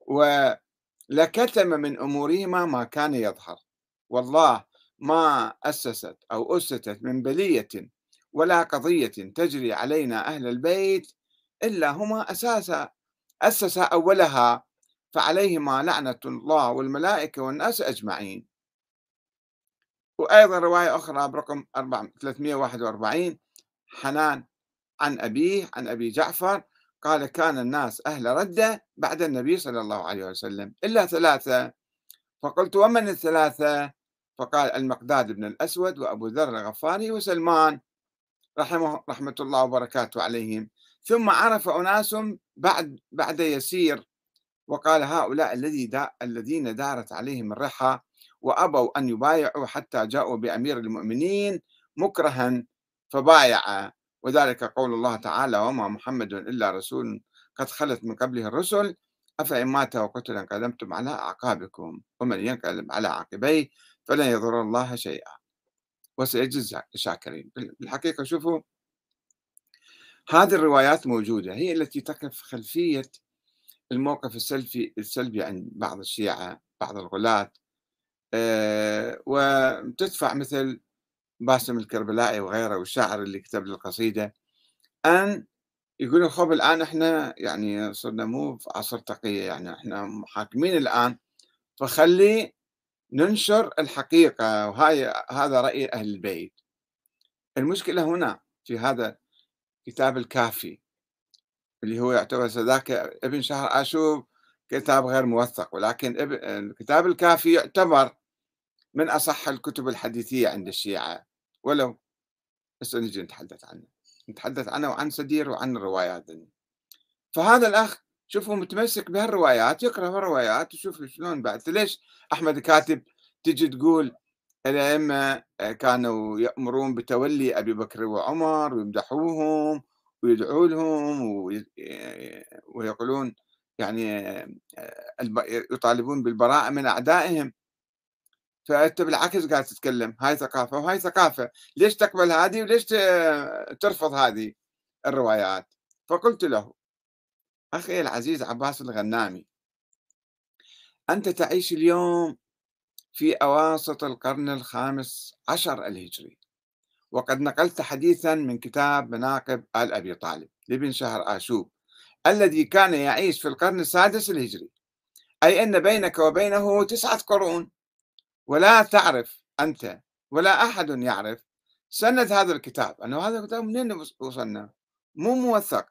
ولكتم من أمورهما ما كان يظهر. والله ما أسست أو أسست من بلية ولا قضية تجري علينا أهل البيت إلا هما أساسا أسس أولها فعليهما لعنة الله والملائكة والناس أجمعين. وأيضا رواية أخرى برقم 341 حنان عن أبيه عن أبي جعفر قال كان الناس أهل ردة بعد النبي صلى الله عليه وسلم إلا ثلاثة. فقلت ومن الثلاثة؟ فقال المقداد بن الأسود وأبو ذر الغفاري وسلمان. رحمه رحمة الله وبركاته عليهم. ثم عرف أناس بعد بعد يسير وقال هؤلاء الذي دا الذين دارت عليهم الرحى وأبوا أن يبايعوا حتى جاءوا بأمير المؤمنين مكرها فبايع. وذلك قول الله تعالى وما محمد إلا رسول قد خلت من قبله الرسل أفإن مات وقتل انقلبتم على أعقابكم ومن ينقلب على عقبيه فلن يضر الله شيئا. وسيجزي الشاكرين. بالحقيقة شوفوا هذه الروايات موجودة هي التي تقف خلفية الموقف السلبي السلبي عند بعض الشيعة بعض الغلاة أه وتدفع مثل باسم الكربلائي وغيره والشاعر اللي كتب القصيدة أن يقولوا خب الآن إحنا يعني صرنا مو في عصر تقية يعني إحنا محاكمين الآن فخلي ننشر الحقيقة وهاي هذا رأي أهل البيت. المشكلة هنا في هذا كتاب الكافي اللي هو يعتبر ذاك ابن شهر آشوب كتاب غير موثق ولكن الكتاب الكافي يعتبر من أصح الكتب الحديثية عند الشيعة. ولو بس نجي نتحدث عنه نتحدث عنه وعن سدير وعن الروايات فهذا الأخ شوفوا متمسك بهالروايات يقرأ الروايات وشوف شلون بعد. ليش أحمد كاتب تجي تقول الأئمة كانوا يأمرون بتولي أبي بكر وعمر ويمدحوهم ويدعوا لهم ويقولون يعني يطالبون بالبراءة من أعدائهم. فأنت بالعكس قاعد تتكلم هاي ثقافة وهاي ثقافة ليش تقبل هذه وليش ترفض هذه الروايات؟ فقلت له أخي العزيز عباس الغنامي أنت تعيش اليوم في أواسط القرن الخامس عشر الهجري وقد نقلت حديثا من كتاب مناقب آل أبي طالب لابن شهر آشوب الذي كان يعيش في القرن السادس الهجري أي أن بينك وبينه تسعة قرون. ولا تعرف أنت ولا أحد يعرف سند هذا الكتاب. أنه هذا الكتاب منين وصلنا؟ مو موثق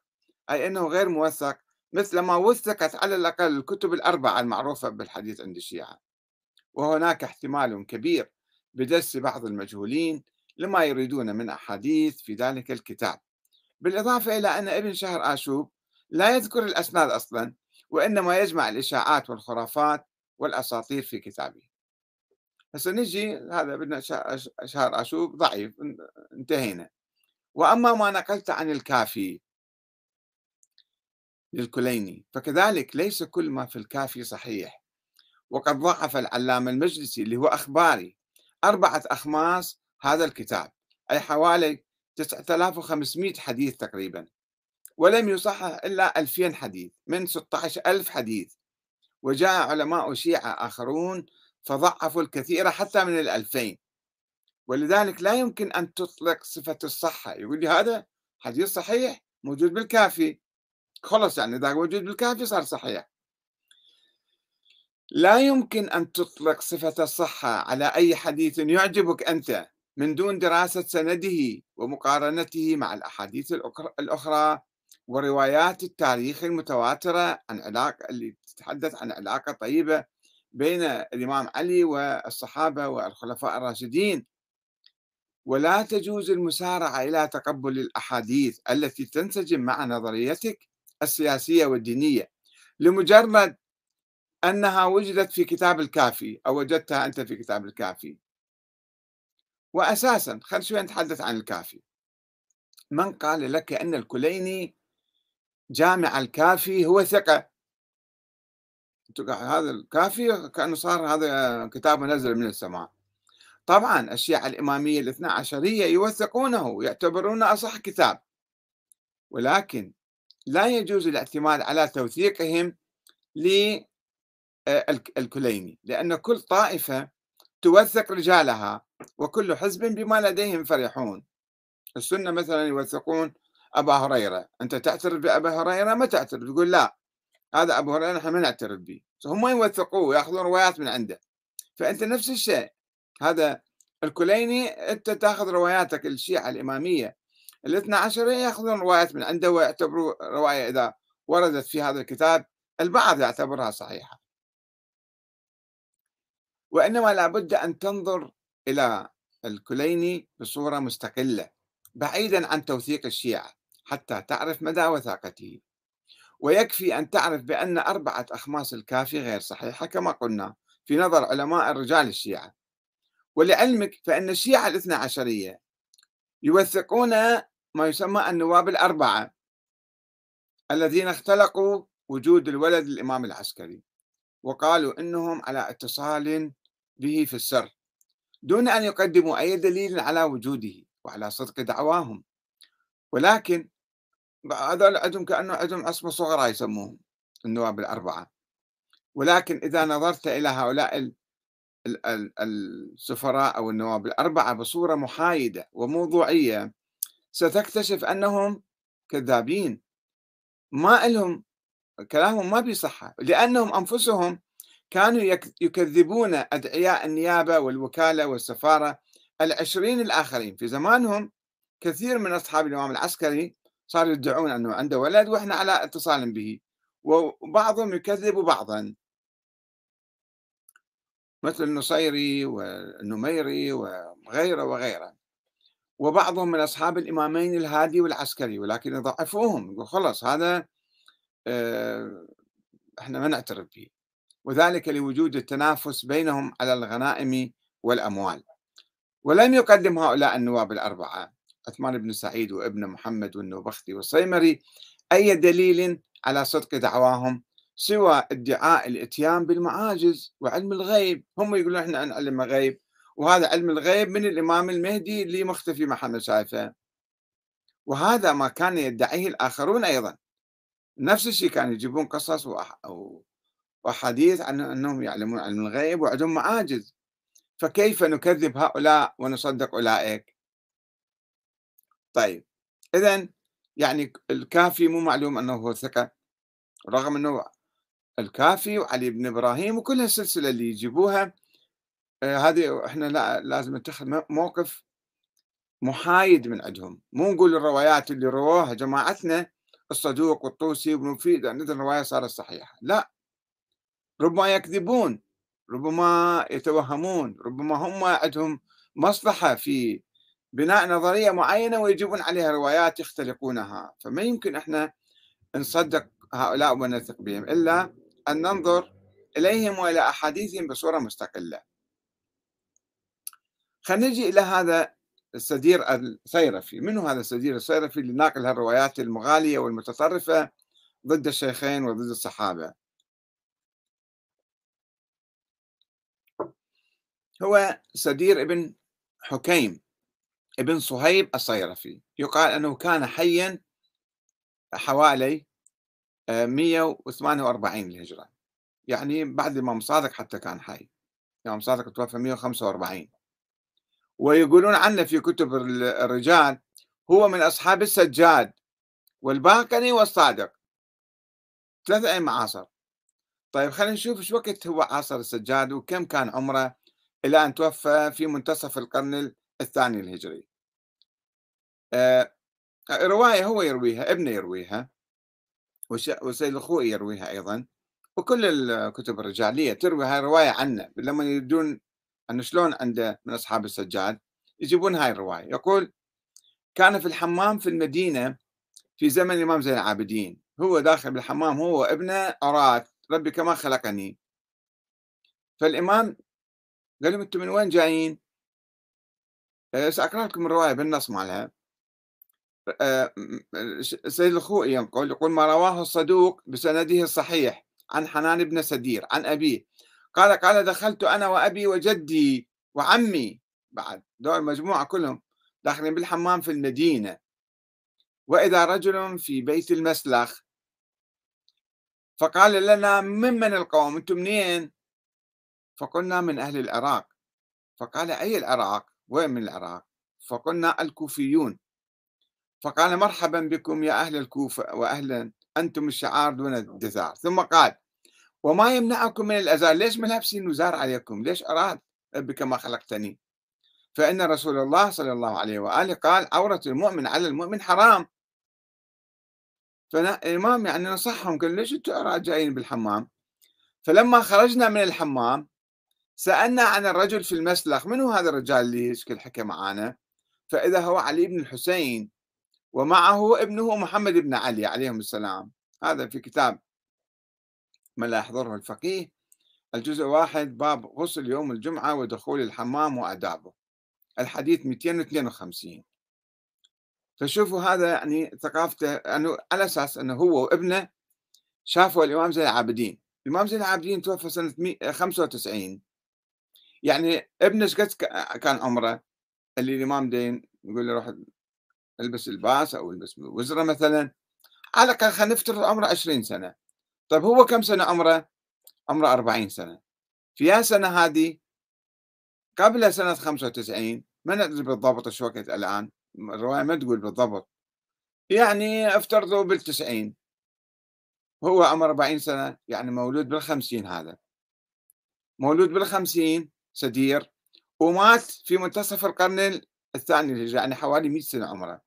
أي أنه غير موثق. مثل ما وثقت على الأقل الكتب الأربعة المعروفة بالحديث عند الشيعة. وهناك احتمال كبير بدس بعض المجهولين لما يريدون من أحاديث في ذلك الكتاب. بالإضافة إلى أن ابن شهر آشوب لا يذكر الأسناد أصلا وإنما يجمع الإشاعات والخرافات والأساطير في كتابه. هسه نجي هذا بدنا شهر آشوب ضعيف انتهينا. وأما ما نقلت عن الكافي للكليني فكذلك ليس كل ما في الكافي صحيح. وقد ضعف العلامة المجلسي اللي هو أخباري. أربعة أخماس هذا الكتاب. أي حوالي 9500 حديث تقريبا. ولم يصحح إلا 2000 حديث من 16 ألف حديث. وجاء علماء شيعة آخرون فضعفوا الكثير حتى من الألفين. ولذلك لا يمكن أن تطلق صفة الصحة. يقول لي هذا حديث صحيح موجود بالكافي. خلص يعني إذا موجود بالكافي صار صحيح. لا يمكن أن تطلق صفة الصحة على أي حديث يعجبك أنت من دون دراسة سنده ومقارنته مع الأحاديث الأخرى وروايات التاريخ المتواترة عن علاقة اللي تتحدث عن علاقة طيبة بين الإمام علي والصحابة والخلفاء الراشدين. ولا تجوز المسارعة إلى تقبل الأحاديث التي تنسجم مع نظريتك السياسية والدينية لمجرد أنها وجدت في كتاب الكافي أو وجدتها أنت في كتاب الكافي. وأساسا خل شوي نتحدث عن الكافي. من قال لك أن الكليني جامع الكافي هو ثقة هذا الكافي كأنه صار هذا كتاب منزل من السماء. طبعا الشيعة الإمامية الاثنى عشرية يوثقونه يعتبرونه أصح كتاب. ولكن لا يجوز الاعتماد على توثيقهم للكليني لأن كل طائفة توثق رجالها وكل حزب بما لديهم فرحون. السنة مثلا يوثقون أبا هريرة. أنت تعترف بأبا هريرة؟ ما تعترف. تقول لا. هذا أبو هريرة نحن ما نعترف به. هم يوثقوه؟ ويأخذون روايات من عنده. فأنت نفس الشيء. هذا الكليني أنت تأخذ رواياتك الشيعة الإمامية الاثنى عشر يأخذون روايات من عنده ويعتبروا رواية إذا وردت في هذا الكتاب. البعض يعتبرها صحيحة. وإنما لابد أن تنظر إلى الكليني بصورة مستقلة بعيدا عن توثيق الشيعة حتى تعرف مدى وثاقته. ويكفي أن تعرف بأن أربعة أخماس الكافي غير صحيحة كما قلنا في نظر علماء الرجال الشيعة. ولعلمك فإن الشيعة الاثنى عشرية يوثقون ما يسمى النواب الأربعة الذين اختلقوا وجود الولد للإمام العسكري وقالوا إنهم على اتصال به في السر دون أن يقدموا أي دليل على وجوده وعلى صدق دعواهم. ولكن هذول عندهم كأنه عندهم عصمة صغرى يسموهم النواب الأربعة. ولكن إذا نظرت إلى هؤلاء السفراء أو النواب الأربعة بصورة محايدة وموضوعية ستكتشف أنهم كذابين. ما لهم كلامهم ما بيصحة لأنهم أنفسهم كانوا يكذبون أدعياء النيابة والوكالة والسفارة العشرين الآخرين. في زمانهم كثير من أصحاب الإمام العسكري صاروا يدعون أنه عنده ولد وإحنا على اتصال به. وبعضهم يكذب بعضا. مثل النصيري والنميري وغيره وغيره. وبعضهم من أصحاب الإمامين الهادي والعسكري ولكن يضعفوهم. يقول خلص هذا آه، إحنا ما نعترف به. وذلك لوجود التنافس بينهم على الغنائم والأموال. ولم يقدم هؤلاء النواب الأربعة. عثمان بن سعيد وابن محمد والنوبختي والصيمري أي دليل على صدق دعواهم؟ سوى ادعاء الإتيان بالمعاجز وعلم الغيب. هم يقولون إحنا عن علم غيب وهذا علم الغيب من الإمام المهدي اللي مختفي محمد شايفه. وهذا ما كان يدعيه الآخرون أيضا. نفس الشيء كانوا يجيبون قصص واحاديث عن أنهم يعلمون علم الغيب وعندهم معاجز. فكيف نكذب هؤلاء ونصدق أولئك؟ طيب اذا يعني الكافي مو معلوم إنه هو ثقة رغم إنه الكافي وعلي بن إبراهيم وكل السلسله اللي يجيبوها آه، هذه إحنا لا لازم نتخذ موقف محايد من عندهم. مو نقول الروايات اللي رووها جماعتنا الصدوق والطوسي وابن مفيد عندنا الرواية صارت صحيحة. لا. ربما يكذبون ربما يتوهمون ربما هم عندهم مصلحة في بناء نظرية معينة ويجيبون عليها روايات يختلقونها. فما يمكن إحنا نصدق هؤلاء ونثق بهم إلا أن ننظر إليهم وإلى أحاديثهم بصورة مستقلة. خلينا نجي إلى هذا السدير الصيرفي. منو هذا السدير الصيرفي اللي ناقل هالروايات المغالية والمتطرفة ضد الشيخين وضد الصحابة؟ هو سدير ابن حكيم. ابن صهيب الصيرفي يقال أنه كان حيا حوالي 148 الهجرة يعني بعد الإمام صادق حتى كان حي. الإمام صادق توفى 145 ويقولون عنه في كتب الرجال هو من أصحاب السجاد والباقني والصادق. ثلاثة أئمة عاصر. طيب خلينا نشوف إيش وقت هو عاصر السجاد وكم كان عمره إلى أن توفى في منتصف القرن الثاني الهجري. آه رواية هو يرويها ابنه يرويها وسيد الخوئي يرويها أيضا وكل الكتب الرجالية تروي هاي الرواية عنه لما يريدون أن شلون عنده من أصحاب السجاد يجيبون هاي الرواية. يقول كان في الحمام في المدينة في زمن الإمام زين العابدين. هو داخل بالحمام هو ابنه أراد ربي كما خلقني فالإمام قال لهم أنتم من وين جايين؟ آه، سأقرأ لكم الرواية بالنص مالها آه، سيد الخوئي ينقل يقول ما رواه الصدوق بسنده الصحيح عن حنان بن سدير عن أبيه. قال قال دخلت أنا وأبي وجدي وعمي. بعد دول مجموعة كلهم داخلين بالحمام في المدينة. وإذا رجل في بيت المسلخ فقال لنا ممن القوم؟ أنتم منين؟ فقلنا من أهل العراق. فقال أي العراق؟ وين من العراق؟ فقلنا الكوفيون. فقال مرحبا بكم يا أهل الكوفة وأهلا أنتم الشعار دون الدثار ثم قال وما يمنعكم من الأزار ليش ملابسين وزار عليكم؟ ليش أراد بك ما خلقتني؟ فإن رسول الله صلى الله عليه وآله قال عورة المؤمن على المؤمن حرام. فالإمام يعني نصحهم قال ليش أنتم جايين بالحمام؟ فلما خرجنا من الحمام سألنا عن الرجل في المسلخ من هو هذا الرجال اللي يشكل حكى معانا؟ فإذا هو علي بن الحسين ومعه ابنه محمد بن علي عليهم السلام. هذا في كتاب ما لا يحضره الفقيه الجزء واحد باب غسل يوم الجمعة ودخول الحمام وآدابه. الحديث 252 فشوفوا هذا يعني ثقافته أنه على أساس أنه هو وابنه شافوا الإمام زين العابدين. الإمام زين العابدين توفى سنة 95 يعني ابنه قد كان عمره اللي الإمام دين يقول له روح البس الباس أو البس وزرة مثلا. على الأقل خلينا نفترض عمره 20 سنة. طيب هو كم سنة عمره؟ عمره 40 سنة. في سنة هذه قبل سنة 95 ما ندري بالضبط شو وقت الآن الرواية ما تقول بالضبط. يعني افترضوا بالتسعين. هو عمره 40 سنة يعني مولود بالخمسين هذا. مولود بالخمسين سدير ومات في منتصف القرن الثاني الهجري يعني حوالي 100 سنة عمره.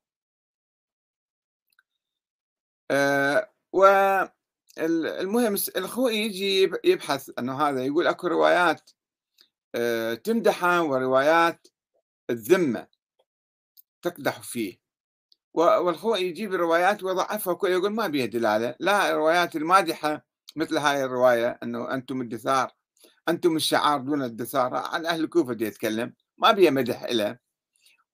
أه والمهم الأخوي يجي يبحث أنه هذا يقول أكو روايات أه تمدحه وروايات الذمة تقدح فيه. والخوئي يجيب الروايات ويضعفها كل يقول ما بيها دلالة لا الروايات المادحة مثل هاي الرواية أنه أنتم الدثار أنتم الشعار دون الدثار عن أهل الكوفة دي يتكلم ما بيها مدح إله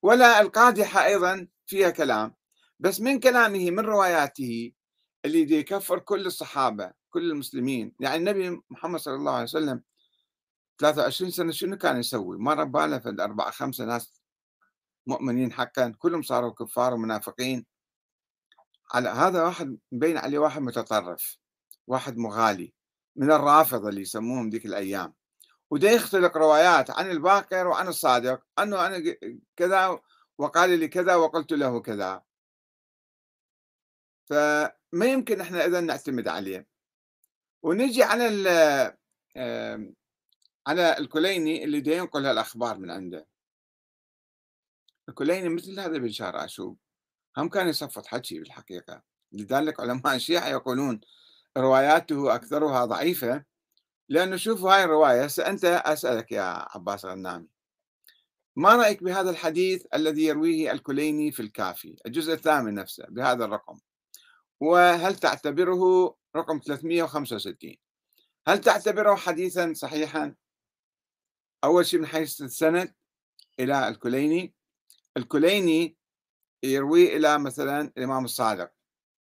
ولا القادحة أيضا فيها كلام بس من كلامه من رواياته اللي دي يكفر كل الصحابة كل المسلمين. يعني النبي محمد صلى الله عليه وسلم 23 سنة شنو كان يسوي؟ ما ربى في أربعة خمسة ناس مؤمنين حقا كلهم صاروا كفار ومنافقين. على هذا واحد مبين عليه واحد متطرف واحد مغالي. من الرافضة اللي يسموهم ذيك الأيام. وده يختلق روايات عن الباقر وعن الصادق أنه أنا كذا وقال لي كذا وقلت له كذا. فما يمكن إحنا اذا نعتمد عليه. ونجي على على الكليني اللي دا ينقل الأخبار من عنده. الكليني مثل هذا بشار عاشوب هم كان يصفط حكي بالحقيقة. لذلك علماء الشيعة يقولون رواياته أكثرها ضعيفة؟ لأنه شوفوا هاي الرواية أنت أسألك يا عباس غنامي ما رأيك بهذا الحديث الذي يرويه الكليني في الكافي الجزء الثامن نفسه بهذا الرقم؟ وهل تعتبره رقم 365 هل تعتبره حديثا صحيحا؟ أول شيء من حيث السند إلى الكليني. الكليني يروي إلى مثلا الإمام الصادق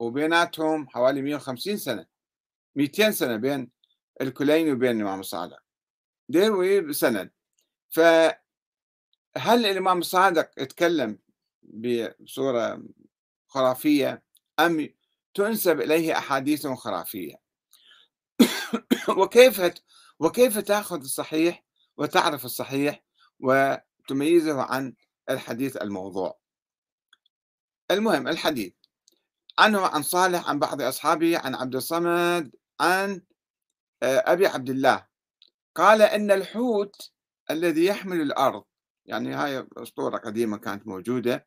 وبيناتهم حوالي 150 سنة. 200 سنة بين الكليني وبين الإمام الصادق يروي بسند. فهل الإمام الصادق يتكلم بصورة خرافية أم تنسب إليه أحاديث خرافية؟ وكيف وكيف تأخذ الصحيح وتعرف الصحيح وتميزه عن الحديث الموضوع؟ المهم الحديث. عنه عن صالح عن بعض أصحابه عن عبد الصمد عن آه، أبي عبد الله. قال إن الحوت الذي يحمل الأرض يعني هاي أسطورة قديمة كانت موجودة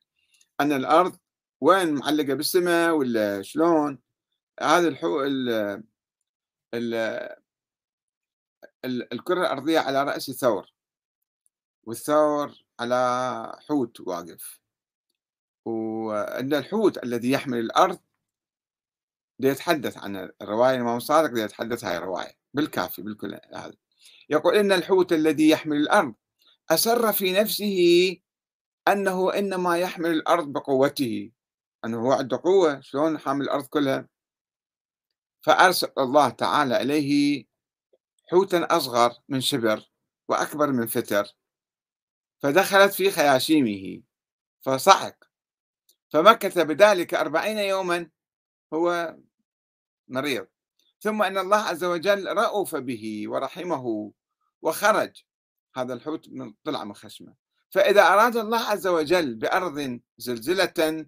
أن الأرض وين معلقة بالسماء ولا شلون؟ هذا الحو ال ال الكرة الأرضية على رأس ثور والثور على حوت واقف. وأن الحوت الذي يحمل الأرض يتحدث عن الرواية الإمام الصادق يتحدث هاي الرواية بالكافي بالكل هذا. يقول إن الحوت الذي يحمل الأرض أسر في نفسه أنه إنما يحمل الأرض بقوته أنه هو عنده قوة شلون حامل الأرض كلها؟ فأرسل الله تعالى إليه حوتا أصغر من شبر وأكبر من فتر فدخلت في خياشيمه فصعق فمكث بذلك أربعين يوما هو مريض. ثم أن الله عز وجل رأف به ورحمه وخرج. هذا الحوت من طلع من خشمه. فإذا أراد الله عز وجل بأرض زلزلة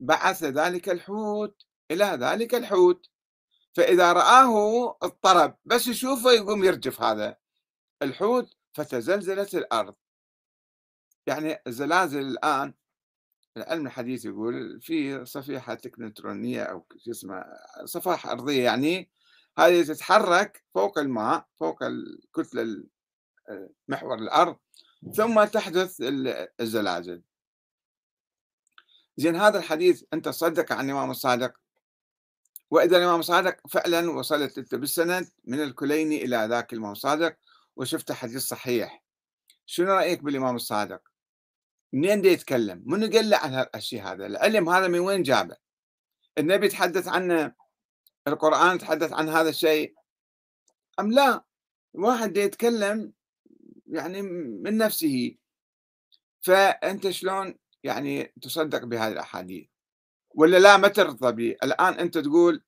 بعث ذلك الحوت إلى ذلك الحوت. فإذا رآه اضطرب. بس يشوفه يقوم يرجف هذا الحوت فتزلزلت الأرض. يعني الزلازل الآن العلم الحديث يقول في صفيحة تكنترونية أو شو اسمه صفائح أرضية يعني هذه تتحرك فوق الماء فوق الكتلة محور الأرض ثم تحدث الزلازل. زين هذا الحديث أنت تصدق عن الإمام الصادق؟ وإذا الإمام الصادق فعلا وصلت أنت بالسند من الكليني إلى ذاك الإمام الصادق وشفت حديث صحيح. شنو رأيك بالإمام الصادق؟ منين دي يتكلم؟ منو قال له عن هالشيء هذا؟ العلم هذا من وين جابه؟ النبي تحدث عنه القرآن تحدث عن هذا الشيء؟ أم لا؟ واحد يتكلم يعني من نفسه. فأنت شلون يعني تصدق بهذه الأحاديث؟ ولا لا ما ترضى به الآن أنت تقول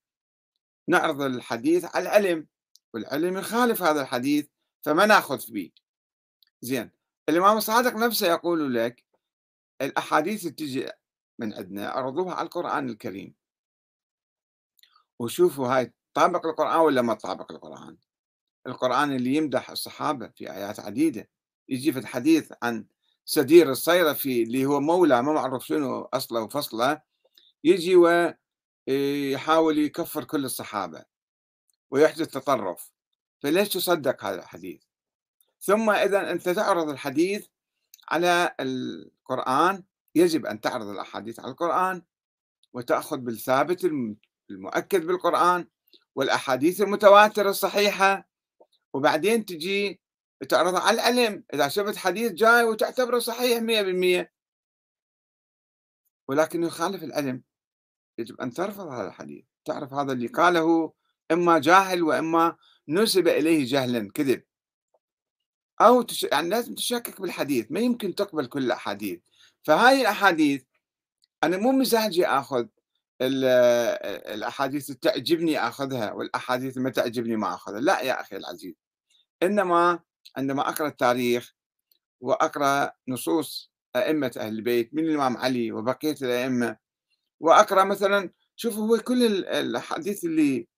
نعرض الحديث على العلم والعلم يخالف هذا الحديث فما ناخذ به زين. الإمام الصادق نفسه يقول لك الأحاديث اللي تجي من عندنا عرضوها على القرآن الكريم. وشوفوا هاي طابق القرآن ولا ما طابق القرآن؟ القرآن اللي يمدح الصحابة في آيات عديدة. يجي في الحديث عن سدير الصيرفي اللي هو مولى ما معروف شنو أصله وفصله. يجي ويحاول يكفر كل الصحابة ويحدث تطرف. فليش تصدق هذا الحديث؟ ثم إذا أنت تعرض الحديث على القرآن يجب أن تعرض الأحاديث على القرآن وتأخذ بالثابت المؤكد بالقرآن والأحاديث المتواترة الصحيحة وبعدين تجي تعرض على العلم إذا شفت حديث جاي وتعتبره صحيح 100% ولكن يخالف العلم يجب أن ترفض هذا الحديث. تعرف هذا اللي قاله إما جاهل وإما نسب إليه جهلا كذب. أو تش... يعني لازم تشكك بالحديث ما يمكن تقبل كل الأحاديث. فهاي الأحاديث أنا مو مزاجي آخذ الأحاديث تعجبني آخذها والأحاديث ما تعجبني ما آخذها. لا يا أخي العزيز. إنما عندما أقرأ التاريخ وأقرأ نصوص أئمة أهل البيت من الإمام علي وبقية الأئمة وأقرأ مثلا شوف هو كل الأحاديث اللي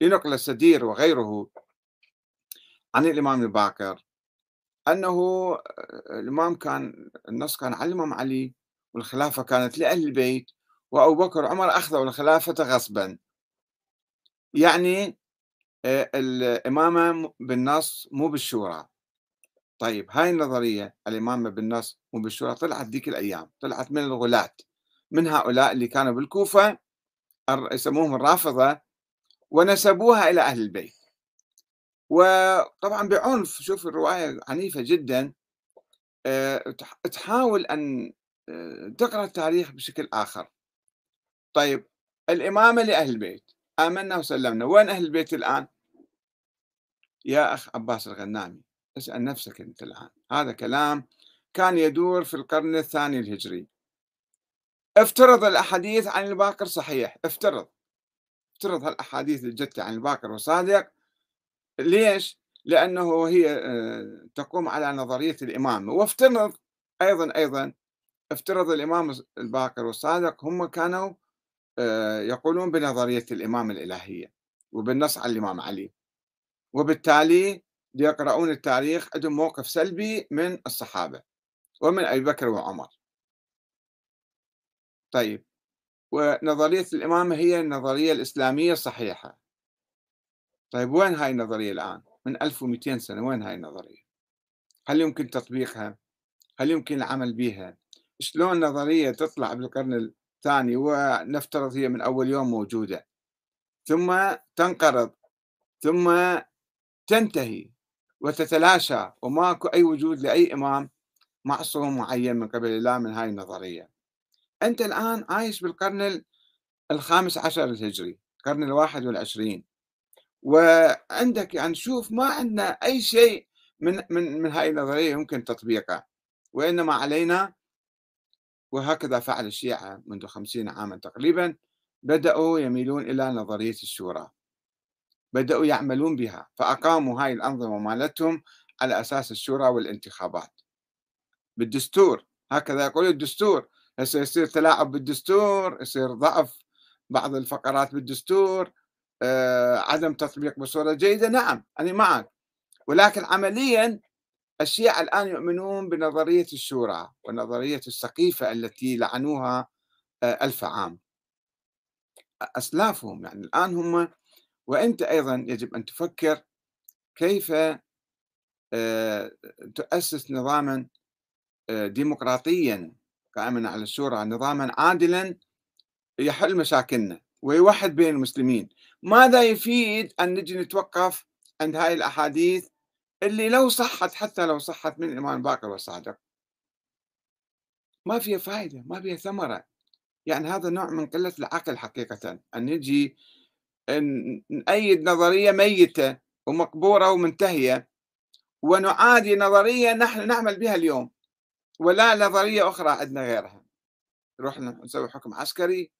ينقل السدير وغيره عن الإمام الباكر أنه الإمام كان النص كان على الإمام علي والخلافة كانت لأهل البيت وأبو بكر وعمر أخذوا الخلافة غصبا. يعني الإمامة بالنص مو بالشورى. طيب هاي النظرية الإمامة بالنص مو بالشورى طلعت ذيك الأيام طلعت من الغلاة من هؤلاء اللي كانوا بالكوفة يسموهم الرافضة ونسبوها إلى أهل البيت. وطبعا بعنف شوف الرواية عنيفة جدا. تحاول أن تقرأ التاريخ بشكل آخر. طيب الإمامة لأهل البيت. آمنا وسلمنا. وين أهل البيت الآن؟ يا أخ عباس الغنامي اسأل نفسك أنت الآن. هذا كلام كان يدور في القرن الثاني الهجري. افترض الأحاديث عن الباقر صحيح. افترض. افترض هالأحاديث اللي جت عن الباقر وصادق. ليش؟ لأنه هي آه، تقوم على نظرية الإمامة وافترض أيضا أيضا افترض الإمام الباقر والصادق هم كانوا آه، يقولون بنظرية الإمامة الإلهية وبالنص على الإمام علي. وبالتالي يقرؤون التاريخ عندهم موقف سلبي من الصحابة ومن أبي بكر وعمر. طيب ونظرية الإمامة هي النظرية الإسلامية الصحيحة. طيب وين هاي النظرية الآن؟ من 1200 سنة وين هاي النظرية؟ هل يمكن تطبيقها؟ هل يمكن العمل بها شلون نظرية تطلع بالقرن الثاني ونفترض هي من أول يوم موجودة؟ ثم تنقرض ثم تنتهي وتتلاشى وماكو أي وجود لأي إمام معصوم معين من قبل الله من هاي النظرية. أنت الآن عايش بالقرن الخامس عشر الهجري القرن الواحد والعشرين. وعندك يعني شوف ما عندنا أي شيء من من من هاي النظرية يمكن تطبيقه وإنما علينا وهكذا فعل الشيعة منذ خمسين عاما تقريبا بدأوا يميلون إلى نظرية الشورى. بدأوا يعملون بها فأقاموا هاي الأنظمة مالتهم على أساس الشورى والانتخابات. بالدستور هكذا يقول الدستور. هسه يصير تلاعب بالدستور يصير ضعف بعض الفقرات بالدستور. عدم تطبيق بصورة جيدة. نعم أنا معك. ولكن عمليا الشيعة الآن يؤمنون بنظرية الشورى ونظرية السقيفة التي لعنوها آه، ألف عام. أسلافهم يعني الآن هم وأنت أيضا يجب أن تفكر كيف آه، تؤسس نظاما ديمقراطيا قائما على الشورى نظاما عادلا يحل مشاكلنا ويوحد بين المسلمين. ماذا يفيد أن نجي نتوقف عند هاي الأحاديث اللي لو صحت حتى لو صحت من الإمام باقر والصادق ما فيها فائدة ما فيها ثمرة. يعني هذا نوع من قلة العقل حقيقة. أن نجي نأيد نظرية ميتة ومقبورة ومنتهية ونعادي نظرية نحن نعمل بها اليوم ولا نظرية أخرى عندنا غيرها. نروح نسوي حكم عسكري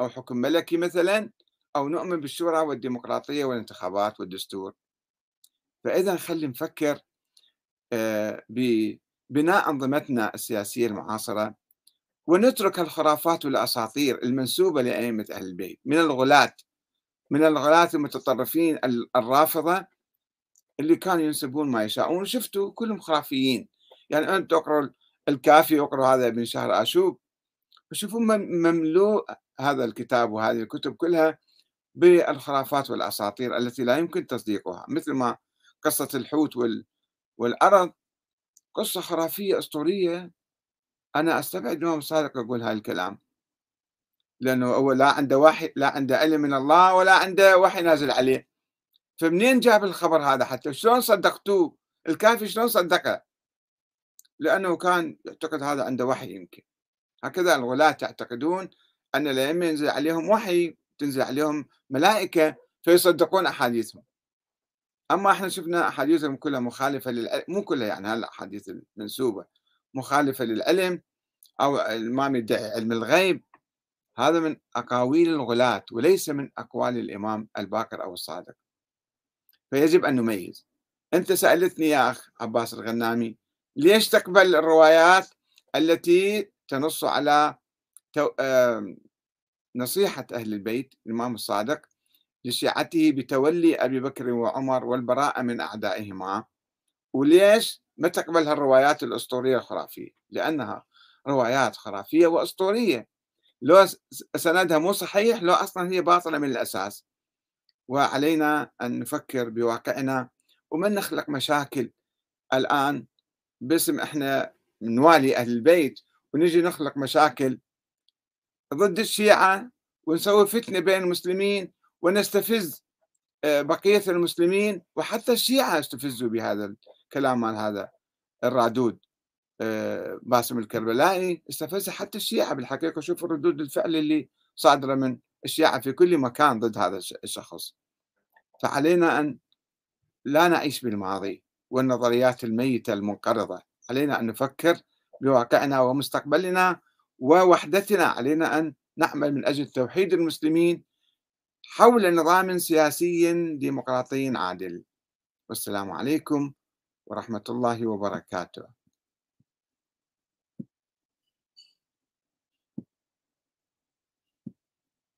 أو حكم ملكي مثلا أو نؤمن بالشورى والديمقراطية والانتخابات والدستور. فإذا خلي نفكر آه، ببناء أنظمتنا السياسية المعاصرة ونترك الخرافات والأساطير المنسوبة لأئمة أهل البيت. من الغلاة من الغلاة المتطرفين الرافضة اللي كانوا ينسبون ما يشاءون. شفتوا كلهم خرافيين. يعني أنت تقرأ الكافي يقرأ هذا ابن شهر آشوب. وشوفوا مملوء هذا الكتاب وهذه الكتب كلها بالخرافات والأساطير التي لا يمكن تصديقها مثل ما قصة الحوت والأرض. قصة خرافية أسطورية. أنا أستبعد الإمام الصادق يقول هذا الكلام. لأنه هو لا عنده وحي لا عنده علم من الله ولا عنده وحي نازل عليه. فمنين جاب الخبر هذا حتى؟ شلون صدقتوه؟ الكافي شلون صدقه؟ لأنه كان يعتقد هذا عنده وحي يمكن. هكذا الغلاة يعتقدون أن الأئمة ينزل عليهم وحي. تنزل عليهم ملائكة فيصدقون أحاديثهم. أما إحنا شفنا أحاديثهم كلها مخالفة للعلم مو كلها يعني هالأحاديث المنسوبة مخالفة للعلم أو الإمام يدعي علم الغيب. هذا من أقاويل الغلاة وليس من أقوال الإمام الباقر أو الصادق. فيجب أن نميز. أنت سألتني يا أخ عباس الغنامي ليش تقبل الروايات التي تنص على نصيحة أهل البيت الإمام الصادق لشيعته بتولي أبي بكر وعمر والبراءة من أعدائهما وليش ما تقبل هالروايات الأسطورية الخرافية؟ لأنها روايات خرافية وأسطورية. لو سندها مو صحيح لو أصلا هي باطلة من الأساس. وعلينا أن نفكر بواقعنا وما نخلق مشاكل الآن باسم إحنا نوالي أهل البيت ونجي نخلق مشاكل ضد الشيعة ونسوي فتنة بين المسلمين ونستفز آه، بقية المسلمين وحتى الشيعة استفزوا بهذا الكلام مال هذا الرادود آه، باسم الكربلائي. استفز حتى الشيعة بالحقيقة. شوفوا ردود الفعل اللي صادرة من الشيعة في كل مكان ضد هذا الشخص. فعلينا أن لا نعيش بالماضي والنظريات الميتة المنقرضة. علينا أن نفكر بواقعنا ومستقبلنا ووحدتنا علينا أن نعمل من أجل توحيد المسلمين حول نظام سياسي ديمقراطي عادل. والسلام عليكم ورحمة الله وبركاته.